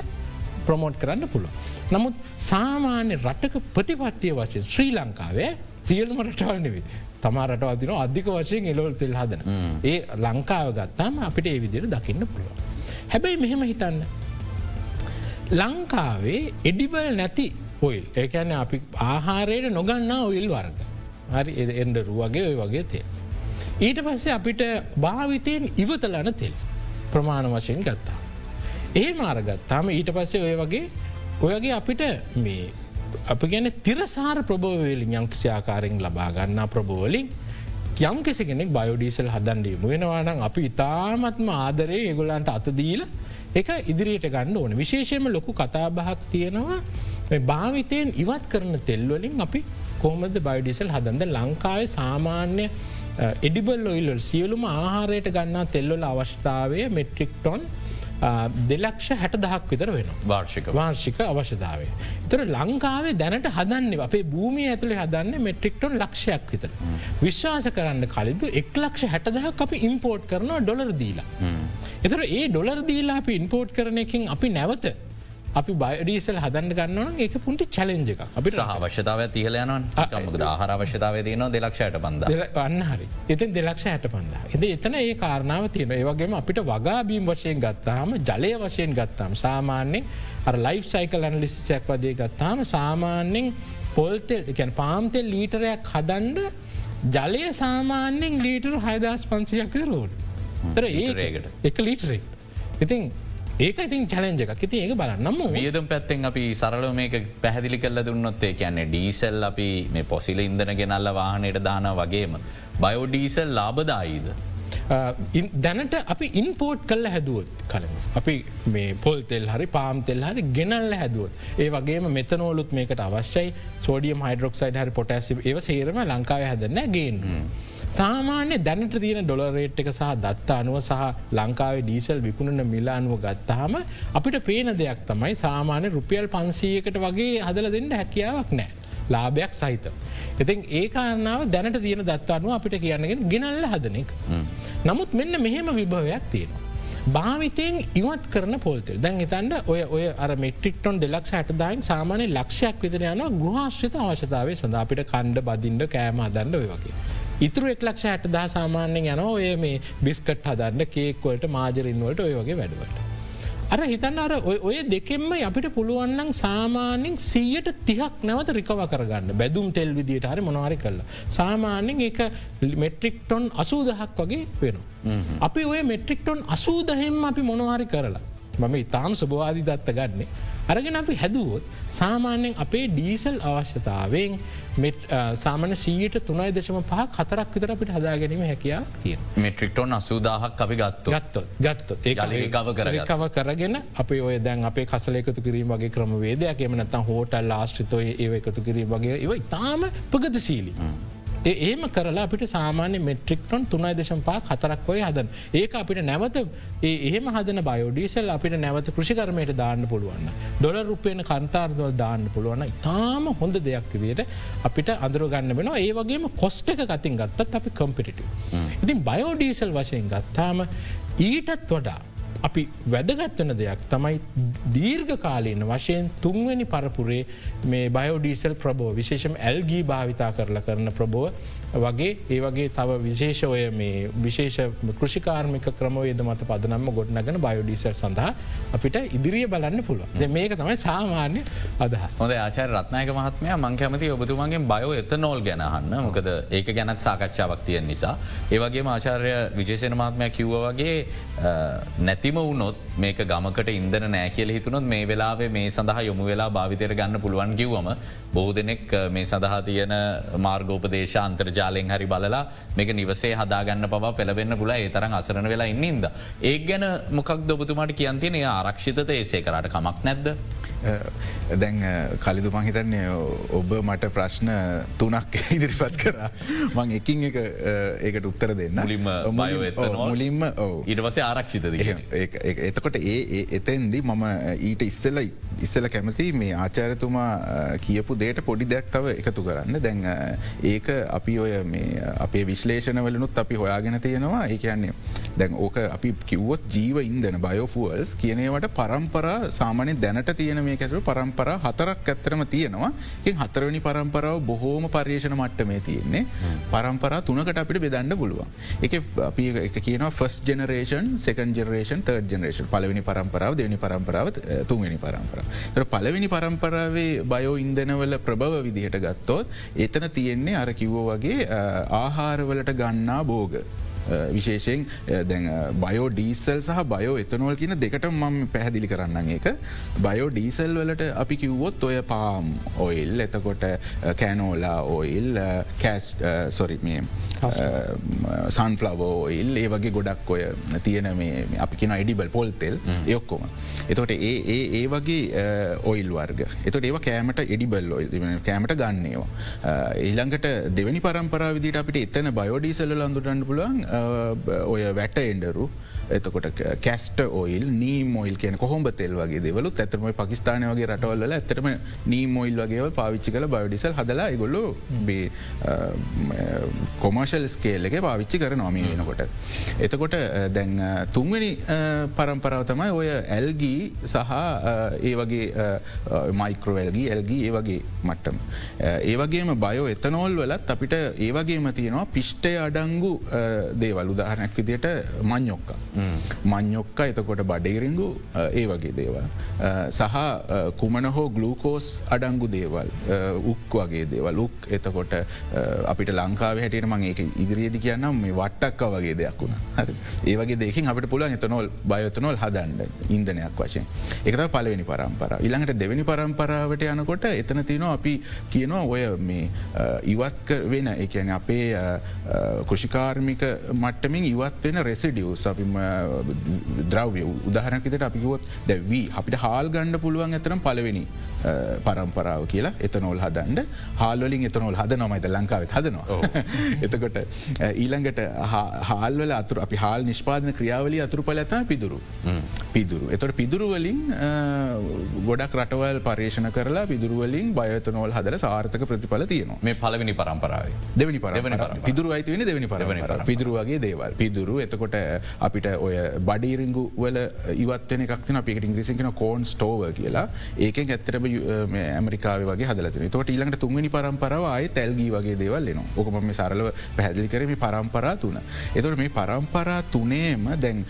ප්‍රමෝට් කරන්න පුළුව. නමුත් සාමාන්‍ය රටක ප්‍රතිපත්තිය වශයෙන් ශ්‍රී ලංකාවේ සියලුම රටවල් නෙවේ තමා රටවතින අධික වශයෙන් එලොල් තෙල් හදන. ඒ ලංකාව ගත්තාම අපිට ඒ විදිර දකින්න පුළුව. හැබැයි මෙහෙම හිතන්න ලංකාවේ එඩිබල් නැති ඔයිල් ඒකැන අපි ආහාරයට නොගන්නා ඔයිල් වර්ග හරි එන්ඩරු වගේ ඔය වගේ තෙල්. ඊට පස්සේ අපිට භාවිතයෙන් ඉවතලන තෙල් ප්‍රමාණ වශයෙන් ගත්තා. ඒ මාරගත්තාම ඊට පස්සේ ඔය වගේ ඔයගේ අපිට මේ අප ගැන තිරසාර ප්‍රභෝවලින් යම්කිසි ආකාරෙන් ලබා ගන්නා ප්‍රභෝවලින් යම් කෙසි කෙනෙක් බයෝඩීසල් හදන්ඩීම වෙනවානම් අපි ඉතාමත්ම ආදරය ඒගොලන්ට අතදීල එක ඉදිරියට ගන්න ඕන. විශේෂයම ලොකු කතාබහක් තියෙනවා. භාවිතයෙන් ඉවත් කරන තෙල්වලින් අපි කෝමද බයිඩිසල් හදන්ද ලංකාවේ සාමාන්‍ය එඩිබල් ඔයිල්ල් සියලුම ආහාරයට ගන්නා තෙල්වල අවස්ථාවය මෙට්‍රික්ටොන් දෙලක්ෂ හැට දහක් විතර වෙන වාර්ෂික වාර්ෂික අවශ්‍යතාවය. තර ලංකාවේ දැනට හදන්නේ අපේ භූමිය ඇතුළේ හදන්න මෙට්‍රික්ටොන් ලක්ෂයක් විතර. විශ්වාස කරන්න කලින්තු එක් ලක්ෂ හැටදහක් අපි ඉම්පෝට් කරනවා ඩොලර් දීලා. එතර ඒ ඩොලර් දීලා අපි ඉන්පෝට් කරන එකින් අපි නැවත අපි බයඩීසල් හදන්න ගන්නවන ඒක පුටි චලෙන්ජ එක අපි අවශ්‍යතාව තිහලයන ආහර අවශ්‍යතාව තියන දෙලක්ෂයට බන්ද වන්න හරි. එතින් දෙලක්ෂ හැට පන්ද. එද එතන ඒ කාරණාව තියෙන ඒවගේම අපිට වගාබීම් වශයෙන් ගත්තාම ජලය වශයෙන් ගත්තාම් සාමාන්‍යෙන් අර ලයිෆ් සයිකල් ඇනලිසිසයක් වදේ ගත්තාම සාමාන්‍යෙන් පොල්තෙල් එකැන් පාම්තෙල් ලීටරයක් හදන්ඩ ජලය සාමාන්‍යෙන් ලීටරු හයිදස් පන්සියක් රෝඩ තර ඒකට එක ලීටරේ ඉතින් ඒක ඉතින් චලෙන්ජ එකක් ඉති ඒක බලන්නම වියදම් පැත්තෙන් අපි සරල මේක පැහදිලි කල්ල දුන්නොත්තේ කියන්නේ ඩීසල් අපි මේ පොසිල ඉදන ගෙනල්ල වාහනයට දාන වගේම. බයෝඩීසල් ලාබදායිද. දැනට අපි ඉන්පෝට් කල්ල හැදුවත් කල. අපි මේ පොල් තෙල් හරි පාම් තෙල් හරි ගෙනල්ල හැදුවත්. ඒ වගේම මෙතනෝලුත් මේකට අවශ්‍යයි සෝඩියම් හයිඩරොක්සයිඩ් හරි පොටැසි ඒ සේරම ලංකාව හැදන්න ගෙන්. සාමාන්‍ය දැනට තියෙන ඩොලරේට් එක සහ දත්ත අනුව සහ ලංකාවේ ඩීසල් විකුණන මිල අනුව ගත්තහම අපිට පේන දෙයක් තමයි සාමාන්‍ය රුපියල් පන්සීයකට වගේ හදල දෙන්න හැකියාවක් නෑ. ලාභයක් සහිත. ඉතින් ඒ කාරණාව දැනට තියෙන දත් අනුව අපිට කියන්නගෙන ගෙනල්ල හදනෙක්. නමුත් මෙන්න මෙහෙම විභවයක් තියෙනවා. භාවිතයෙන් ඉවත් කරන පොල්තෙල් දැන් හිතන්ට ඔය ඔය අර මෙට්‍රික්ටොන් දෙලක්ෂ හටදායින් සාමානය ලක්ෂයක් විතර යන ගෘහශ්‍රිත අවශ්‍යතාවේ සඳ අපිට කණ්ඩ බදින්ඩ කෑම අදන්න ඔය වගේ. ඉතුර එක්ලක්ෂ හැට දා සාමාන්‍යෙන් යන ඔය මේ බිස්කට් හදන්න කේක්වලට මාජරින්වලට ඔය වගේ වැඩවට. අර හිතන්න අර ඔය- දෙකෙන්ම අපිට පුළුවන්නම් සාමාන්‍යෙන් සීයට තිහක් නැවත රිකව කරගන්න බැදුම් තෙල් විදිට හරි මොනවාරි කරලා. සාමාන්‍යෙන් එක මෙට්‍රික්ටොන් අසූදහක් වගේ වෙනවා. අපි ඔය මෙට්‍රික්ටොන් අසූදහෙම අපි මොනවාරි කරලා. මම ඉතාම් ස්වභවාධි දත්ත ගන්නේ. අරගෙන අපි හැදුවොත් සාමාන්‍යෙන් අපේ ඩීසල් අවශ්‍යතාවෙන් සාමන සීට තුනයි දශම පහ කතරක් විතර අපිට හදා ගැනීම හැකියා තියෙන. මෙට්‍රික්ටෝන් අසූදාහක් අපි ගත්තු ගත්තොත් ගත්තොත් ඒ යළි recover කරගත්තා. කව කරගෙන අපේ ඔය දැන් අපේ කසල එකතු කිරීම වගේ ක්‍රමවේදයක් එම නත්තම් හෝටල් ආශ්‍රිතය ඒ එකතු කිරීම වගේ ඒව ඉතාම ප්‍රගතිශීලී. ඒම කරලා අපිට සාමාන්‍ය මෙට්‍රික්ටොන් තුනයි දශම් පා කතරක් ඔය හදන. ඒක අපිට නැවත ඒ එහෙම හදන බයෝඩීසල් අපිට නැවත කෘෂිකර්මයට දාන්න පුළුවන්න. ඩොල රුපයන කන්තාර්දවල් දාන්න පුළුවන්න ඉතාම හොඳ දෙයක් විදියට අපිට අඳුරගන්න වෙන ඒ වගේම කොස්ට එක කතින් ගත්තත් අපි කම්පිටිට. ඉතින් බයෝඩීසල් වශයෙන් ගත්තාම ඊටත් වඩා අපි වැදගත්වන දෙයක් තමයි දීර්ඝ කාලීන වශයෙන් තුන්වැනි පරපුරේ මේ බයෝඩීසල් ප්‍රබෝ විශේෂම ඇල්ගී භාවිතා කරලා කරන ප්‍රබෝව වගේ ඒ වගේ තව විශේෂ ඔය මේ විශේෂ කෘෂිකාර්මික ක්‍රමවේද මත පදනම්ම ගොඩනගෙන බයෝඩීසල් සඳහා අපිට ඉදිරිය බලන්න පුළුව ද මේක තමයි සාමාන්‍ය අදහස්. හොඳ ආචාර රත්නායක මහත්මය මං කැමති ඔබතුමන්ගේ බයෝ එත නෝල් ගැනහන්න මොකද ඒක ගැනත් සාකච්ඡාවක් තියෙන් නිසා. ඒවගේ ආචාරය විජේසන මහත්මය කිව්ව වගේ නැතිම වුණොත් මේක ගමකට ඉන්දන නෑ කියල හිතුනොත් මේ වෙලාවේ මේ සඳහා යොමු වෙලා භාවිතයට ගන්න පුළුවන් කිව්වම බෝධ දෙනෙක් මේ සඳහා තියෙන මාර්ගෝපදේශ අන්තර්ජාලයෙන් හරි බලලා මේක නිවසේ හදාගන්න පවා පෙළවෙන්න පුල ඒ තරම් අසරන වෙලා ඉන්නද. ඒ ගැන මොකක් දොබතුමාට කියන්තින ආරක්ෂිතත ඒසේ කරට කමක් නැද්ද. දැන් කලිදු මහිතන්නේ ඔබ මට ප්‍රශ්න තුනක් ඉදිරිපත් කරා. මං එකින් එක ඒකට උත්තර දෙන්න. මුලින්ම. මුලින්ම ඉටවසේ ආරක්ෂිතද එතකොට ඒ එතෙන්දි මම ඊට ඉස්සල ඉස්සල කැමති මේ ආචාරතුමා කියපු දේට පොඩි දෙයක් තව එකතු කරන්න. දැන් ඒක අපි ඔය මේ අපේ විශ්ලේෂණවලනුත් අපි හොයාගෙන තියෙනවා. ඒ කියන්නේ දැන් ඕක අපි කිව්වොත් ජීව ඉන්දන බයෝෆුවල්ස් කියනවට පරම්පරා සාමානය දැනට තියෙන මේ ඇතුර පරම්පර හතරක් ඇත්තරම තියෙනවා. එ හතරවනි පරම්පරාව බොහෝම පර්යේෂණ මට්ට මේ තියෙන්නේ. පරම්පරා තුනකට අපිට බෙදන්න පුළුවන්. එක අපි එක කියන first generation second generation third generation පලවෙනි පරම්පරාව දෙවනි පරම්පරාව තුන්වෙනි පරම්පර තර පලවෙනි පරම්පරාවේ බයෝ ඉන්දනවල ප්‍රභව විදිහට ගත්තොත් එතන තියෙන්නේ අර කිව්වෝ වගේ ආහාරවලට ගන්නා බෝග. විශේෂයෙන් දැන් බයෝ ඩීසල් සහ බයෝ එතනොල් කියන දෙකට මම පැහැදිලි කරන්න ඒක බයෝ ඩීසල් වලට අපි කිව්වොත් ඔය පාම් ඔයිල් එතකොට කැනෝලා ඔයිල් කැස් සොරි මේ සන්ෆලවෝ ඔයිල් ඒ වගේ ගොඩක් ඔය තියෙන මේ අපි කියෙන ඉඩිබල් පොල්තෙල් යොක්කොම. එතොට ඒ ඒ ඒ වගේ ඔයිල් වර්ග එතොට ඒව කෑමට එඩිබල් ඔයිල් කෑමට ගන්නේවා. ඊළඟට දෙවනි පරම්පරාවිදිට අපිට එතන බයෝඩීසල්ල අඳුරන්න පුළුවන් ඔය වැට එන්ඩරු එතකොට කැස්ට ඔයිල් නී මොයිල් කියන කොහොම තෙල් වගේ දෙවලු ඇතරම පකිස්ාන වගේ රටවල්ල ඇතරම නී මොයිල් වගේ පාවිච්චි කල බයෝඩිසල් හදලා ඉගොල්ලු බේ කොමර්ශල් ස්කේල් එක පාවිච්චි කර නොමී වෙනකොට. එතකොට දැන් තුන්වැනි පරම්පරාව තමයි ඔය ඇල්ගී සහ ඒ වගේ මයිකරෝල්ගී ඇල්ගී ඒ වගේ මට්ටම. ඒවගේම බයෝ එතනෝල් වලත් අපිට ඒවගේම තියෙනවා පිෂ්ටය අඩංගු දේවල් උදාහරනැක් විදියට මං්යොක්කා. මං්යොක්ක එතකොට බඩේරිංගු ඒ වගේ දේවල්. සහ කුමන හෝ ගලූකෝස් අඩංගු දේවල් උක් වගේ දේවල්. උක් එතකොට අපිට ලංකාව හැට මගේ එක ඉදිරියේදි කියන්නම් මේ වට්ටක්ක වගේ දෙයක් වුණ. හරි. ඒවගේ දෙකින් අපට පුළුවන් එතනොල් බයතනොල් හදන්න ඉන්දනයක් වශයෙන්. එකත පලවෙනි පරම්පර ඉළඟට දෙවැනි පරම්පරාවට යනකොට එතන තියනවා අපි කියනවා ඔය මේ ඉවත් වෙන එකන අපේ කෘෂිකාර්මික මට්ටමින් ඉවත් වෙන රෙසිඩියස්. අපි ද්‍රව්‍ය උදාහරනකිතට අපිගොත් දැවී අපිට හාල් ගණ්ඩ පුළුවන් ඇතරම් පලවෙනි පරම්පරාව කියලා එතනොල් හදන්ඩ හාල්වලින් එතනොල් හද නොමයිද ලංකාවත් හදනවා. එතකොට ඊළඟට හාල්වල අතුර අපි හාල් නිෂ්පාදන ක්‍රියාවලි අතුරු පල ඇත පිදුරු පිදුරු. එතොට පිදුරුවලින් ගොඩක් රටවල් පර්ේෂණ කරලා පිදුරුවලින් බයතනොල් හදර සාර්ථක ප්‍රතිඵල තියනවා. මේ පලවෙනි පරම්පරාව. දෙවනි පර පිදුරු අයිතිවෙන දෙවනි පරවනි පිදුරුවගේ දේවල්. පිදුරු එතකොට අපිට ඔය බඩීරිංගු වල ඉවත්වන එකක්න පිට ඉංග්‍රිසිකන කෝන් ස්ටෝව කියලා. ඒකෙන් ඇත්තරම ඇමරිකාව වගේ හදලන තොට ඊළඟට තුන්වනි පරම්පරව අය තැල්ගී වගේ දේවල්ලන ඕකම මේ සරලව පැහැදිලි කරම පරම්පරා තුන. එතොට මේ පරම්පරා තුනේම දැන්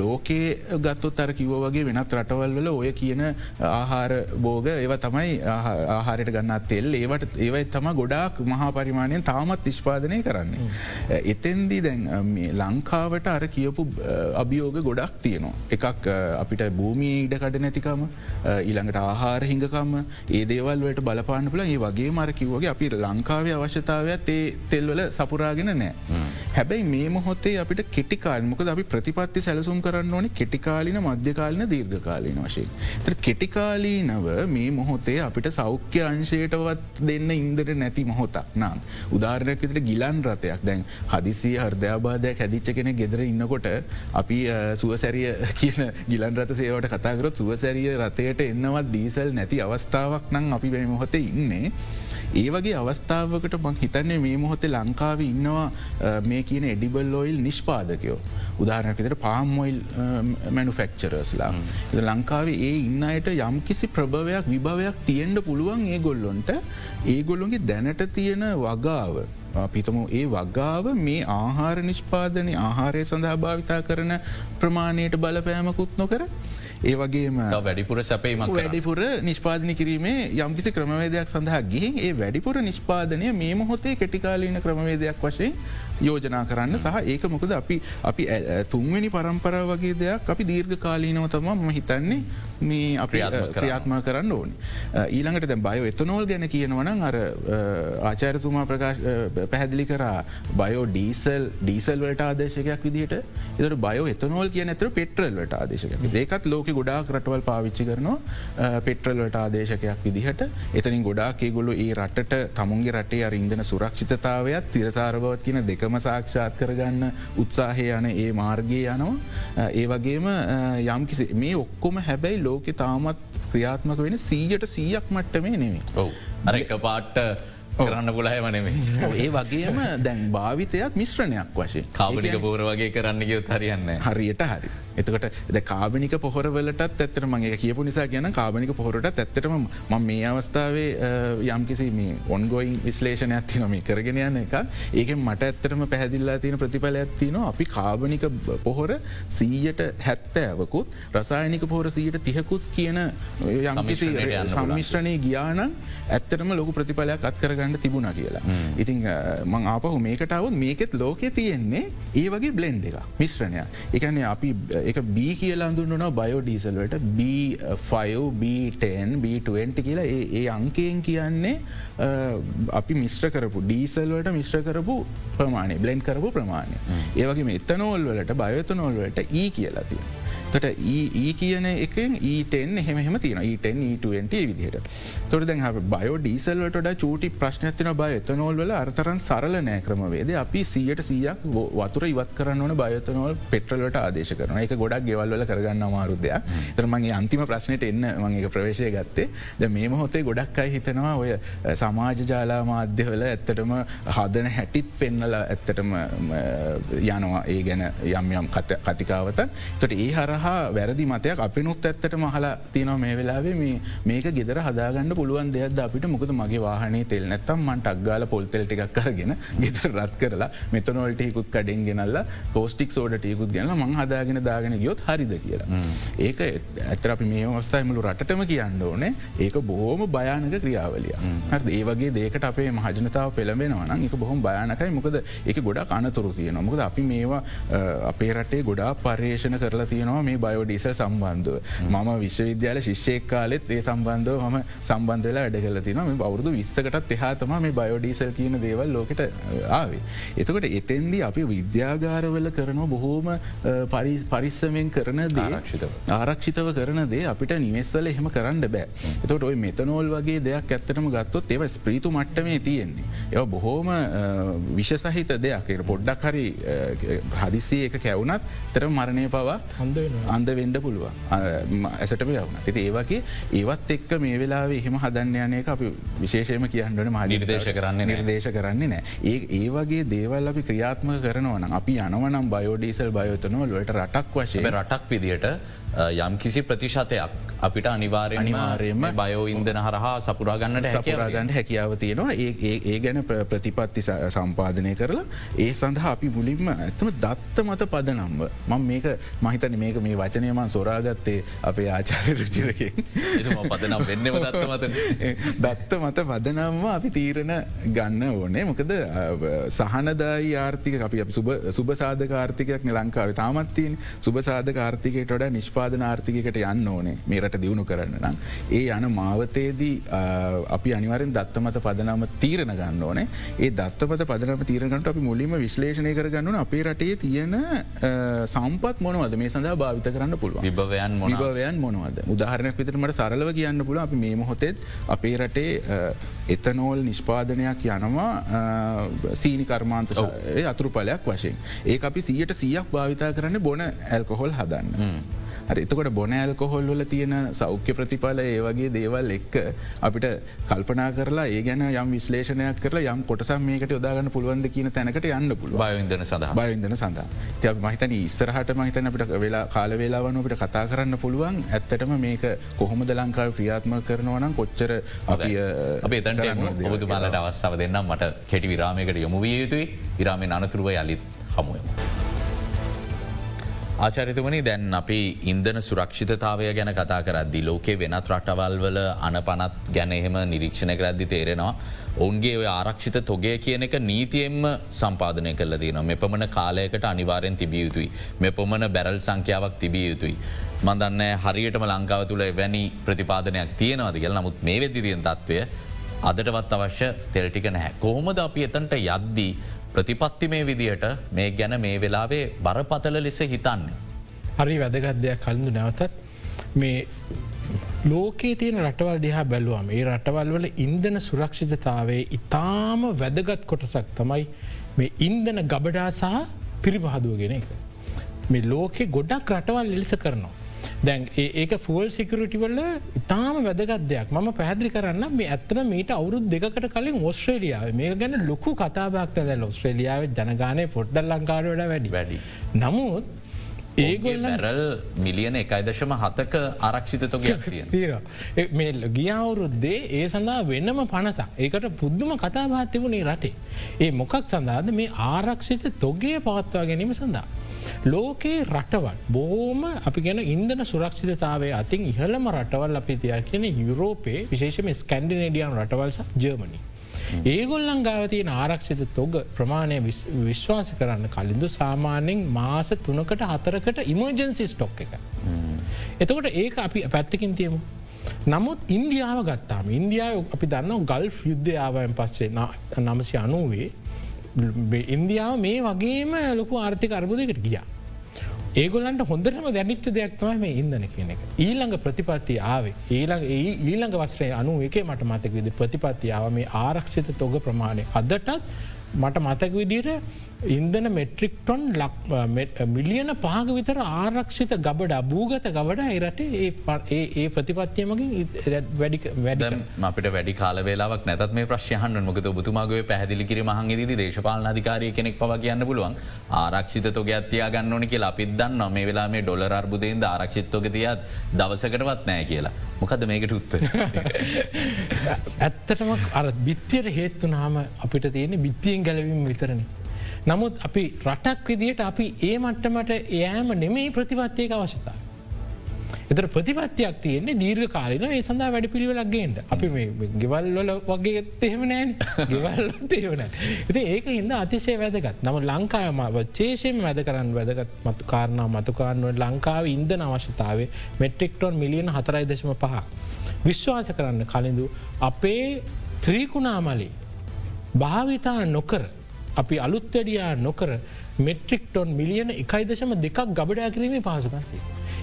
ලෝකයේ ගත්තොත් අර කිව වගේ වෙනත් රටවල් වල ඔය කියන ආහාර බෝග ඒව තමයි ආහාරයට ගන්නත් තෙල් ඒවට ඒවයි තම ගොඩාක් මහා පරිමාණයෙන් තාමත් නිෂ්පාදනය කරන්නේ. එතෙන්දී දැන් ලංකාවට අර කියපු අභියෝග ගොඩක් තියනවා. එකක් අපිට භූමී ඉඩකඩ නැතිකම ඊළඟට ආහාර හිඟකම ඒ දේවල්වට බලපාන්න පුල ඒ වගේ මර කිව්වගේ අපි ලංකාවේ අවශ්‍යතාවයක් ඒ තෙල්වල සපුරාගෙන නෑ. හැබැයි මේ මොහොතේ අපිට කෙටිකාල් මොකද අපි ප්‍රතිපත්ති සැලසුම් කරන්න ඕන කෙටිකාලින මධ්‍යකාලින දීර්ඝකාලීන වශයෙන්. ත කෙටිකාලීනව මේ මොහොතේ අපිට සෞඛ්‍ය අංශයටවත් දෙන්න ඉන්දර නැති මොහොතක් නම්. උදාරණයක් විතට ගිලන් රථයක් දැන් හදිසිය හර්දයාබාධයක් හැදිච්ච කෙන ගෙදර ඉන්නකොට අපි සුවසැරිය කියන ගිලන් රත සේවට කතාකරොත් සුවසැරිය රථයට එන්නවත් ඩීසල් නැති අවස්ථාවක් නම් අපි බැ මොහොතේ ඉන්නේ. ඒ වගේ අවස්ථාවකට මං හිතන්නේ මේ මොහොතේ ලංකාව ඉන්නවා මේ කියන එඩිබල් ඔයිල් නිෂ්පාදකයෝ. උදාහරනකට පාම්මොයිල් මැනුෆෙක්චරස්ලා. ලංකාවේ ඒ ඉන්න අයට යම් කිසි ප්‍රභවයක් විභවයක් තියෙන්ට පුළුවන් ඒ ගොල්ලොන්ට ඒගොල්ලොන්ගේ දැනට තියෙන වගාව පිතම ඒ වගාව මේ ආහාර නිෂ්පාදනය ආහාරය සඳහා භාවිතා කරන ප්‍රමාණයට බලපෑමකුත් නොකර ඒ වගේම වැඩිපුර සැපේම වැඩිපුර නිෂ්පාදනය කිරීමේ යම්කිසි ක්‍රමවේදයක් සඳහා ගිහින් ඒ වැඩිපුර නිෂ්පාදනය මේ මොහොතේ කෙටිකාලීන ක්‍රමවේදයක් වශයෙන් යෝජනා කරන්න සහ ඒක මොකද අපි අපි තුන්වැනි පරම්පරා වගේ දෙයක් අපි දීර්ඝ කාලීනව තම ම හිතන්නේ මේ අපි ක්‍රියාත්ම කරන්න. ඕනි. ඊළඟට දැ බයෝ එතනෝල් ගැන කියනවන අර ආචාරතුමා ප්‍රකාශ පැහැදිලි කරා බයෝ ඩීසල් ඩීසල් වලට ආදේශකයක් විදිහට. එතට බයෝ එතනෝල් කියන ඇතර පෙට්‍රල් වලට ආදේශක ඒකත් ලෝක ගොඩාක් රටවල් පාවිච්චි කරනවා පෙට්‍රල් වලට ආදේශකයක් විදිහට. එතනින් ගොඩාක් ඒගොලු ඒ රටට තමුන්ගේ රටේ අරින්දන සුරක්ෂිතතාවයක් තිරසාරබවත් කියන දෙකම සාක්ෂාත් කරගන්න උත්සාහය යන ඒ මාර්ගය යනවා. ඒ වගේම යම්කිසි මේ ඔක්කොම හැබැයි ලෝකෙ තාමත් ක්‍රියාත්මක වෙන සීජට සීයක් මට්ටමේ නෙමේ ඔවු. අර එක පාට්ට කරන්න පුලහම නෙමේ ඒ වගේම දැන් භාවිතයක් මිශ්‍රණයක් වශයෙන්. කාබනික පෝර වගේ කරන්න ගියොත් හරියන්න හරියට හරි. එතකට ද කාබනික පොහොරවලටත් ඇත්තර මගේ කියපු නිසා ගැන කාබනික පොහොරට ඇත්තටම ම මේ අවස්ථාවේ යම්කිසි මේ ඔන්ගොයින් විශ්ලේෂණ ඇති නොම කරගෙන යන්න එක. ඒක මට ඇත්තරම පැහැදිල්ලා තියෙන ප්‍රතිඵල ඇත්තින අපි කාබනික පොහොර සීයට හැත්තෑවකුත් රසායනික පොහොර සීට තිහකුත් කියන යම්කිසි සම්මිශ්‍රණය ගියාන ඇත්තරම ලොකු ප්‍රතිඵලයක් අත් කරගන්න තිබුණ කියලා. ඉතිං මං ආපහු මේකටාවත් මේකෙත් ලෝකෙ තියෙන්නේ ඒ වගේ බ්ලෙන්් එක මිශ්‍රණය එකන්නේ අපි එක බී කියලා අඳුන්නන බයෝ ඩීසල්වට B5B10 B20 කියලා ඒ අංකයෙන් කියන්නේ අපි මිශ්‍ර කරපු ඩීසල්වට මිශ්‍ර කරපු ප්‍රමාණය බ්ලෙන්් කරපු ප්‍රමාණය. ඒවගේ එතනෝල් වලට බයෝතනෝල් වලට ඒ කියලා තිය. තොට ඒ කියන එකෙන් ඊටෙන් එහෙම තියෙන ඊටෙන් ඊට විදිහට. තොර දැන් බයෝ ඩීසල්වට චූටි ප්‍රශ්නතින බය එතනෝල් වල අර්තරන් සරල නෑ ක්‍රමවේද අපි සියට සියක් වතුර ඉවත් කරන්නවන බයතනෝල් පෙට්‍රලට ආදේශ කරන එක ගොඩක් ගෙවල්ල කරගන්න අමාරුදයක් තරමගේ අන්තිම ප්‍රශ්නයට එන්න මගේ ප්‍රවේශය ගත්තේ. ද මේ හොතේ ගොඩක් අයි හිතනවා ඔය සමාජ ජාලා මාධ්‍යවල ඇත්තටම හදන හැටිත් පෙන්නල ඇත්තටම යනවා. ඒ ගැන යම් යම් කතිකාවත. තොට ඒ හර හා වැරදි මතයක් අපිනුත් ඇත්තට මහලා තියනව මේ වෙලාවේ. මේක ගෙදර හදාගන්න පුළුවන් දෙයක්ද අපිට? මොකද මගේ වාහනේ තෙල් නැත්තම් මන්ට අක්ගාල පොල්තෙල් ටික් කරගෙන ගෙතර රත් කරලා මෙතනොල්ටයකුත් කඩෙන් ගෙනල්ල පෝස්ටික් සෝඩටයකුත් ගැන මං හදාගෙන දාගෙන ගියොත් හරිද කියලා. ඒක ඇතර අපි මේ අවස්ථායිමලු රටම කියන්න ඕනේ. ඒක බොහෝම භයානක ක්‍රියාවලිය. හරි ඒ වගේ දේකට අපේ මහජනතාව පෙළඹෙනවන එක බොහොම භයානකයි. මොකද ඒක ගොඩා අනතුරු තියෙන මොකද අපි මේවා අපේ රටේ ගොඩා පර්යේෂණ කරලා තියෙනවා මේ බයෝඩීසල් සම්බන්ධව. මම විශ්වවිද්‍යාල ශිෂ්‍යයක් කාලෙත් ඒ සම්බන්ධව ම සම්බන්ධලා වැඩ කල තින මේ අවුරදු විස්සකටත් එහාතම මේ බයෝඩීසල් කියන දේවල් ලෝකට ආවේ. එතකොට එතෙන්දි අපි විද්‍යාගාරවල කරන බොහෝම පරිස්සමෙන් කරන දරක්ෂිත ආරක්ෂිතව කරන දේ අපිට නිවෙස්සල එහෙම කරන්න බෑ. එතට ඔයි මෙතනෝල් වගේ දෙයක් ඇත්තටම ගත්තොත් ඒව ස්ප්‍රීතු මට්ටමේ තියෙන්නේ. එව බොහෝම විශසහිත දෙයක් පොඩ්ඩක් හරි හදිසිය එක කැවුනත් තර මරණය පවා අන්ද වෙන්ඩ පුළුවන්. ඇසට යවන ඇති ඒවගේ ඒවත් එක්ක මේ වෙලා එහෙම හදන්නයනය අපි විශේෂයම කියන්නට මහ නිර්දේශ කරන්න නිර්දේශ කරන්නේ නෑ ඒ ඒ වගේ දේවල් අපි ක්‍රියාත්ම කරනවන අපි යනවනම් බයෝඩීසල් බයෝතනවල් වලට රටක් වශය රටක් විදියට යම් කිසි ප්‍රතිශතයක් අපිට අනිවාරය අනිවාරයම බයෝ ඉන්දන හරහා සපුරාගන්නට සපුරාගන්න හැකියාව තියෙනවා. ඒ ගැන ප්‍රතිපත්ති සම්පාධනය කරලා ඒ සඳහා අපි මුලින්ම ඇතම දත්ත මත පදනම්ව. මං මේක මහිතන මේක මේ වචනයමන් සොරාගත්තේ අපේ ආචාරය රුචිරකින්. පදනම් වෙන්න දත්ත දත්ත මත පදනම්ම අපි තීරණ ගන්න ඕනේ. මොකද සහනදායි ආර්ථික අපි සුබ සාධක ආර්ථිකයක් ලංකාව තාමත්තින් සුබ සාධක ආර්ථිකයට ොඩ නිෂ්පාදන ආර්ථිකට යන්න ඕනේ. මේරට රට දියුණු කරන්න නම්. ඒ යන මාවතයේදී අපි අනිවරෙන් දත්තමත පදනම තීරණ ගන්න ඕනේ. ඒ දත්තපත පදනම තීරණට අපි මුලින්ම විශ්ලේෂණය කරගන්නන අපේ රටේ තියෙන සම්පත් මොනවද? මේ සඳහා භාවිත කරන්න පුළුව විභවයන් විභවයන් මොනවද? උදාහරනයක් විතරමට සරලව කියන්න පුළ අපි මේ මොහොතෙත් අපේ රටේ එතනෝල් නිෂ්පාදනයක් යනවා සීනි කර්මාන්ත අතුරු පලයක් වශයෙන්. ඒ අපි සියට සියක් භාවිතා කරන්න බොන ඇල්කොහොල් හදන්න. එතකොට බොන ඇල්කොහොල් වල තියෙන සෞඛ්‍ය ප්‍රතිඵල ඒ වගේ දේවල් එක්ක අපිට කල්පනා කරලා ඒ ගැන යම් විශ්ලේෂණයක් කරලා යම් කොටසම් මේකට යොදාගන්න පුළුවන්ද කියන තැනකට යන්න පුළුව බයවිදන සඳ බයවිදන සඳ ති මහිතන ඉස්සරහට මහිතන අපිට වෙලා කාලවෙලාවනකට කතා කරන්න පුළුවන්. ඇත්තටම මේක කොහොමද ලංකාව ක්‍රියාත්ම කරනවනම් කොච්චර අපි අපේ තැට ඔබතුමාලට අවස්ථාව දෙන්නම්. මට කෙටි විරාමයකට යොමු විය යුතුයි. විරාමය අනතුරුව යළිත් හමුවම. ආචරිතුමනි දැන් අපි ඉන්දන සුරක්ෂිතතාවය ගැන කතා කරද්දි ලෝකේ වෙනත් රටවල් වල අන පනත් ගැන එහෙම නිරීක්ෂණ කරද්දි තේරෙනවා. ඔවන්ගේ ඔය ආරක්ෂිත තොගේ කියන එක නීතියෙන්ම සම්පාධනය කල දන මෙපමණ කාලයකට අනිවාරයෙන් තිබිය යුතුයි. මෙපොමණ බැරල් සංඛ්‍යාවක් තිබිය යුතුයි. මදන්න හරියටම ලංකාව තුළ වැනි ප්‍රතිපාදනයක් තියෙනවාද කියල නමුත් මේ වෙදදි තියෙන් තත්වය අදටවත් අවශ්‍ය තෙල්ටික නැහැ. කොහොමද අපි එතන්ට යද්දී ප්‍රතිපත්ති මේ විදියට මේ ගැන මේ වෙලාවේ බරපතල ලෙස හිතන්නේ. හරි වැදගත් දෙයක් කල්ඳු නැවතත් මේ ලෝකේ තියෙන රටවල් දිහා බැලුවම ඒ රටවල් වල ඉන්දන සුරක්ෂිතතාවේ ඉතාම වැදගත් කොටසක් තමයි මේ ඉන්දන ගබඩා සහ පිරිපහදුවගෙන එක. මේ ලෝකෙ ගොඩක් රටවල් ලෙස කරනවා. දැන් ඒක ෆල් සිකරටිවල්ල ඉතාම වැදගත් දෙයක් ම පැදිි කරන්න මේ ඇත්තන මීට අවුරුද් දෙකට කලින් ඔස්ට්‍රේලියාව මේ ගැන ලොකු කතාබක්ත දැල් ඔස්ට්‍රේලියාව ජනගානය පොඩ්ඩල් ලංකාරවට වැඩි වැඩි. නමුත් ඒගොල්ල රල් මිලියන එකයිදශම හතක ආරක්ෂිත තොගයක් තිය මේ ගියවුරුද්දේ ඒ සඳහා වෙන්නම පනතා ඒකට පුද්දුම කතාබාත් තිබුණේ රටේ. ඒ මොකක් සඳහාද මේ ආරක්ෂිත තොගේ පවත්වා ගැනීම සඳහා. ලෝකයේ රටවල් බෝම අපි ගැන ඉන්දන සුරක්ෂිතතාවේ අතින් ඉහළම රටවල් අපි තිය කියන යුරෝපයේ විශේෂම ස්කන්ඩිනඩියන් රටවල්ස ජර්මණි. ඒගොල්ලන් ගාවතියෙන ආරක්ෂිත තොග ප්‍රමාණය විශ්වාස කරන්න කලින්දු සාමාන්‍යෙන් මාස තුනකට හතරකට ඉමර්ජන්සි ස්ටොක් එක. එතකොට ඒක අපි පැත්තකින් තියමු. නමුත් ඉන්දියාව ගත්තාම ඉන්දියාව අපි දන්න ගල් යුද්ධාවයන් පස්සේ නමසි අනුවේ ඉන්දියාව මේ වගේම ලොකු ආර්ථික අර්බුදයකට ගියා. ඒගොලන්ට හොඳටම දැනිච්ච දෙයක්තම මේ ඉදන කියන එක. ඊළඟ ප්‍රතිපත්ති ආවේ ඊළඟ ඊළඟ වස්රේ අනු එක මට මතක විදි ප්‍රතිපත්තියාව මේ ආරක්ෂිත තොග ප්‍රමාණය අදටත් මට මතක විදිට ඉන්දන මෙට්‍රික්ටොන් මිලියන පහග විතර ආරක්ෂිත ගබඩ භූගත ගබඩ එරට ඒ ප්‍රතිපත්තියමකින් වැඩි වැඩ අපට වැඩි කාලවෙලාවක් නැත් මේ ප්‍රශ්යහන් මොකද බතුමාගේ පැහදිලි කිර මහන්ගේදී දේශපාල අධිකාරය කෙනෙක් පව කියන්න පුළුවන්. ආරක්ෂිත තොග ඇත්තියා ගන්නඕන කියලා අපිදන්න මේ වෙලා මේ ඩොල අර්බුදේන්ද ආරක්ෂිත්තෝක තියත් දවසකටවත් නෑ කියලා. මොකද මේකට උත්ත ඇත්තටම අර බිත්තියට හේත්තුනාම අපිට තියෙන බිත්තියෙන් ගැලවීම විතරණ. නමුත් අපි රටක් විදියට අපි ඒ මට්ටමට එයෑම නෙමෙයි ප්‍රතිපත්තියක අවශ්‍යතා. එතර ප්‍රතිපත්තියක් තියෙන්නේ දීර්ඝ කාලන ඒ සඳහා වැඩි පිළිවෙලක්ගේට අපි මේ ගෙවල්වල වගේ එහෙම නෑන් ගෙවල් තේවන. ඇති ඒක හිද අතිශය වැදගත් නම ලංකාම චේෂයෙන් වැද කරන්න වැදගත් මතු කාරණාව මතුකාරනුව ලංකාව ඉන්දන අවශ්‍යතාවේ මෙට්‍රික්ටොන් මිලියන හතරයි දශම පහ. විශ්වාස කරන්න කලින්දු අපේ ත්‍රීකුණාමලි භාවිතා නොකර අපි අලුත්තඩියා නොකර මෙට්‍රික්ටොන් මිලියන එකයිදශම දෙකක් ගබඩා කිරීමේ පාසුකස්ේ.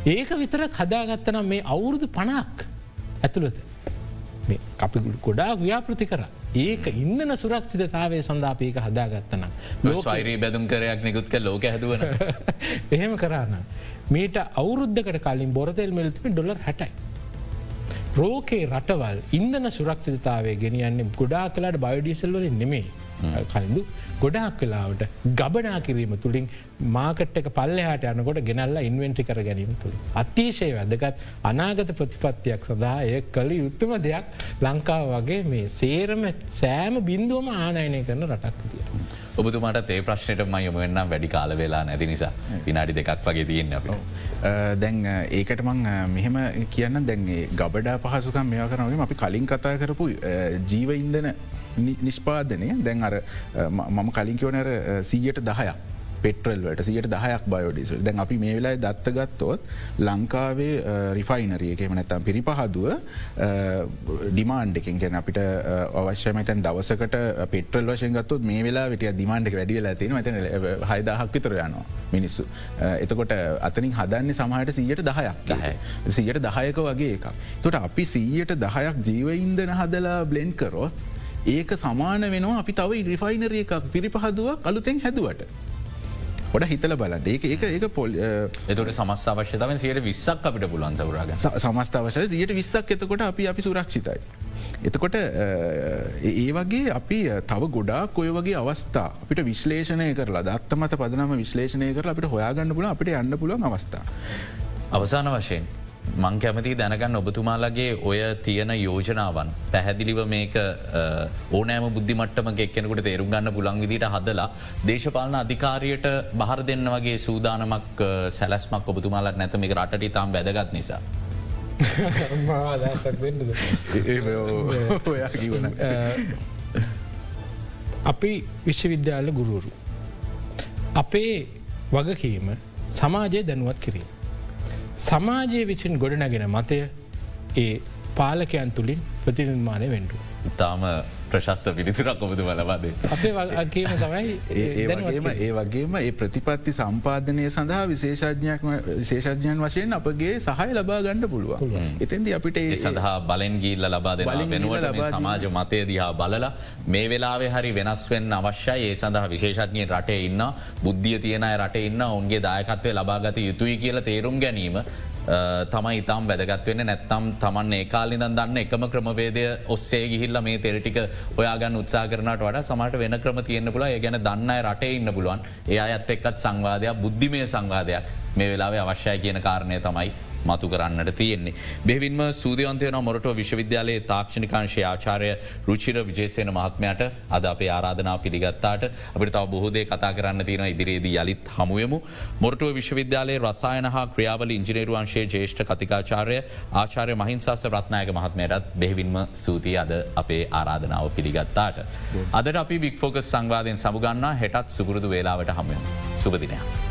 ඒක විතර හදාගත්තනම් මේ අවුරුදු පනක් ඇතුළත අපි ගොඩා ව්‍යාපෘති කර ඒක ඉන්දන සුරක්ෂිතතාවේ සඳාපයක හදාගත්තනම් ලෝකයිරී බැදුම් කරයක් නිකුත්ක ලෝක හැදුවන එහෙම කරන්න. මීට අවුරුද්ධකට කලින් බොරතෙල් මෙල්තිම ඩොලර් හැටයි. රෝකේ රටවල් ඉන්දන සුරක්ෂිතාවේ ගෙනියන්නේ ගොඩා කලාට බයෝඩිසල්වලින් නෙමේ කලින්දු ගොඩාක් කලාවට ගබනා කිරීම තුළින් මාකට් එක පල්ලහට යනකොට ගෙනල්ලා ඉන්වෙන්ටි කර ගැනීම තුළි. අතිශය වැදගත් අනාගත ප්‍රතිපත්තියක් සඳහා එය කළ යුත්තම දෙයක් ලංකාව වගේ මේ සේරම සෑම බින්දුවම ආනයනය කරන රටක් තිය. ඔබතුමාට ඒ ප්‍රශ්නයට ම යොමවෙන්නම් වැඩි කාල වෙලා නැති නිසා විනාඩි දෙකක් වගේ තියෙන් අප. දැන් ඒකට මං මෙහෙම කියන්න දැන්ගේ ගබඩා පහසුකම් මෙයා කරනගේ අපි කලින් කතා කරපු ජීව ඉන්දන නිෂ්පාදනය. දැන් අර මම කලින් කියවනර සීයට දහයක්. පෙටරල්වට සියට දහයක් බයෝඩිසල්. දැන් අපි මේ වෙලා දත්තගත්තොත් ලංකාවේ රිෆයිනරියකෙම නැතම් පිරිපහදුව ඩිමාන්් එකෙන් ගැන අපිට අවශ්‍යමතැන් දවසකට පෙටල් වශයෙන් ගත්තොත් මේ වෙලා විටිය දිමාන්ඩක් වැඩියලා තින මතන හයිදහක් විතර යනවා මිනිස්සු. එතකොට අතනින් හදන්න සමහට සීයට දහයක් සියට දහයක වගේ එකක්. තොට අපි සීයට දහයක් ජීවඉන්දන හදලා බ්ලෙන්් කරොත් ඒක සමාන වෙනවා අපි තව රිෆයිනරිය එකක් පිරිපහදුවක් අලුතෙන් හැදුවට. ොඩ හිතල බලට ඒක ඒක ඒක පොල් එතට සමස් අවශ්‍යතාව සියට විස්සක් අපිට පුලන් සවරාග සමස්ත අවශය සියට විස්සක් එතකොට අපි අපි සුරක්ෂිතයි. එතකොට ඒ වගේ අපි තව ගොඩාක් ඔය වගේ අවස්ථා අපිට විශ්ලේෂණය කරලා දත්තමත පදනම විශ්ලේෂණය කර අපිට හොයාගන්න පුල අපිට යන්න පුලන් අවස්ථා. අවසාන වශයෙන් මං කැමති දැනගන්න ඔබතුමාලගේ ඔය තියෙන යෝජනාවන් පැහැදිලිව මේක ඕනෑම බුද්ධිමටම එක්කෙනකුට තේරුම් ගන්න පුළන් විදිට හදලා දේශපාලන අධිකාරයට බහර දෙන්න වගේ සූදානමක් සැලස්මක් ඔබතුමාලට නැත මේක රටට තාම් වැදගත් නිසා. අපි විශ්වවිද්‍යාල ගුරුවරු. අපේ වගකීම සමාජය දැනුවත් කිරීම. සමාජය විසින් ගොඩනගෙන මතය ඒ පාලකයන් තුළින් ප්‍රතිනිර්මාණය වෙන්ඩු. ඉතාම ප්‍රශස්ත පිළිතුරක් ඔබතුම ලබාදේ. අපේ වගේම තමයි ඒවගේම ඒ වගේම ඒ ප්‍රතිපත්ති සම්පාධනය සඳහා විශේෂඥයක් විශේෂඥයන් වශයෙන් අපගේ සහය ලබා ගණඩ පුළුව. එතැදි අපිට ඒ සඳහා බලෙන් ගීල්ල ලබා දෙන වෙනුවට සමාජ මතය දිහා බලලා මේ වෙලාවේ හරි වෙනස් වෙන්න අවශ්‍යයි. ඒ සඳහා විශේෂඥය රටේ ඉන්න බුද්ධිය තියෙනය රට ඉන්න ඔන්ගේ දායකත්වය ලබාගත යුතුයි කියල තේරුම් ගැනීම Uh, තමයි ඉතාම් වැදගත්වෙන නැත්තම් තමන් ඒකාලිදන් දන්න එකම ක්‍රමවේදය ඔස්සේ ගිහිල්ල මේ තෙරටික ඔයාගන්න උත්සා කරනට වඩ සමට වෙන ක්‍රම තියෙන්න්න පුල ඒ ගැන දන්න රටේ ඉන්න පුළුවන්. ඒ අත් එක්කත් සංවාධයක් බුද්ධිමය සංවාධයක් මේ වෙලාවේ අවශ්‍යය කියන කාරණය තමයි. මතු කරන්නට තියෙන්නේ. බෙවින්ම සූදයන්තයන මොරට විශ්වවිද්‍යාලයේ තාක්ෂණිකාංශය ආචාරය රුචිර විජේසයන මහත්මයට අද අපේ ආරාධනා පිළිගත්තාට අපට තව බොහෝදේ කතා කරන්න තියෙන ඉදිරියේදී යළිත් හමුවමු. මොරටුව විශ්වවිද්‍යාලයේ රසායන හා ක්‍රියාවල ඉංජිනේරුවංශයේ ජේෂ්ඨ කතිකාචාරය ආචාරය මහින්සාස රත්නායක මහත්මයටත් බෙහිවින්ම සූතිය අද අපේ ආරාධනාව පිළිගත්තාට. අදට අපි වික්‍ෆෝකස් සංවාධයෙන් සමුගන්නා හෙටත් සුපුරුදු වේලාවට හමුවම. සුපදිනයක්.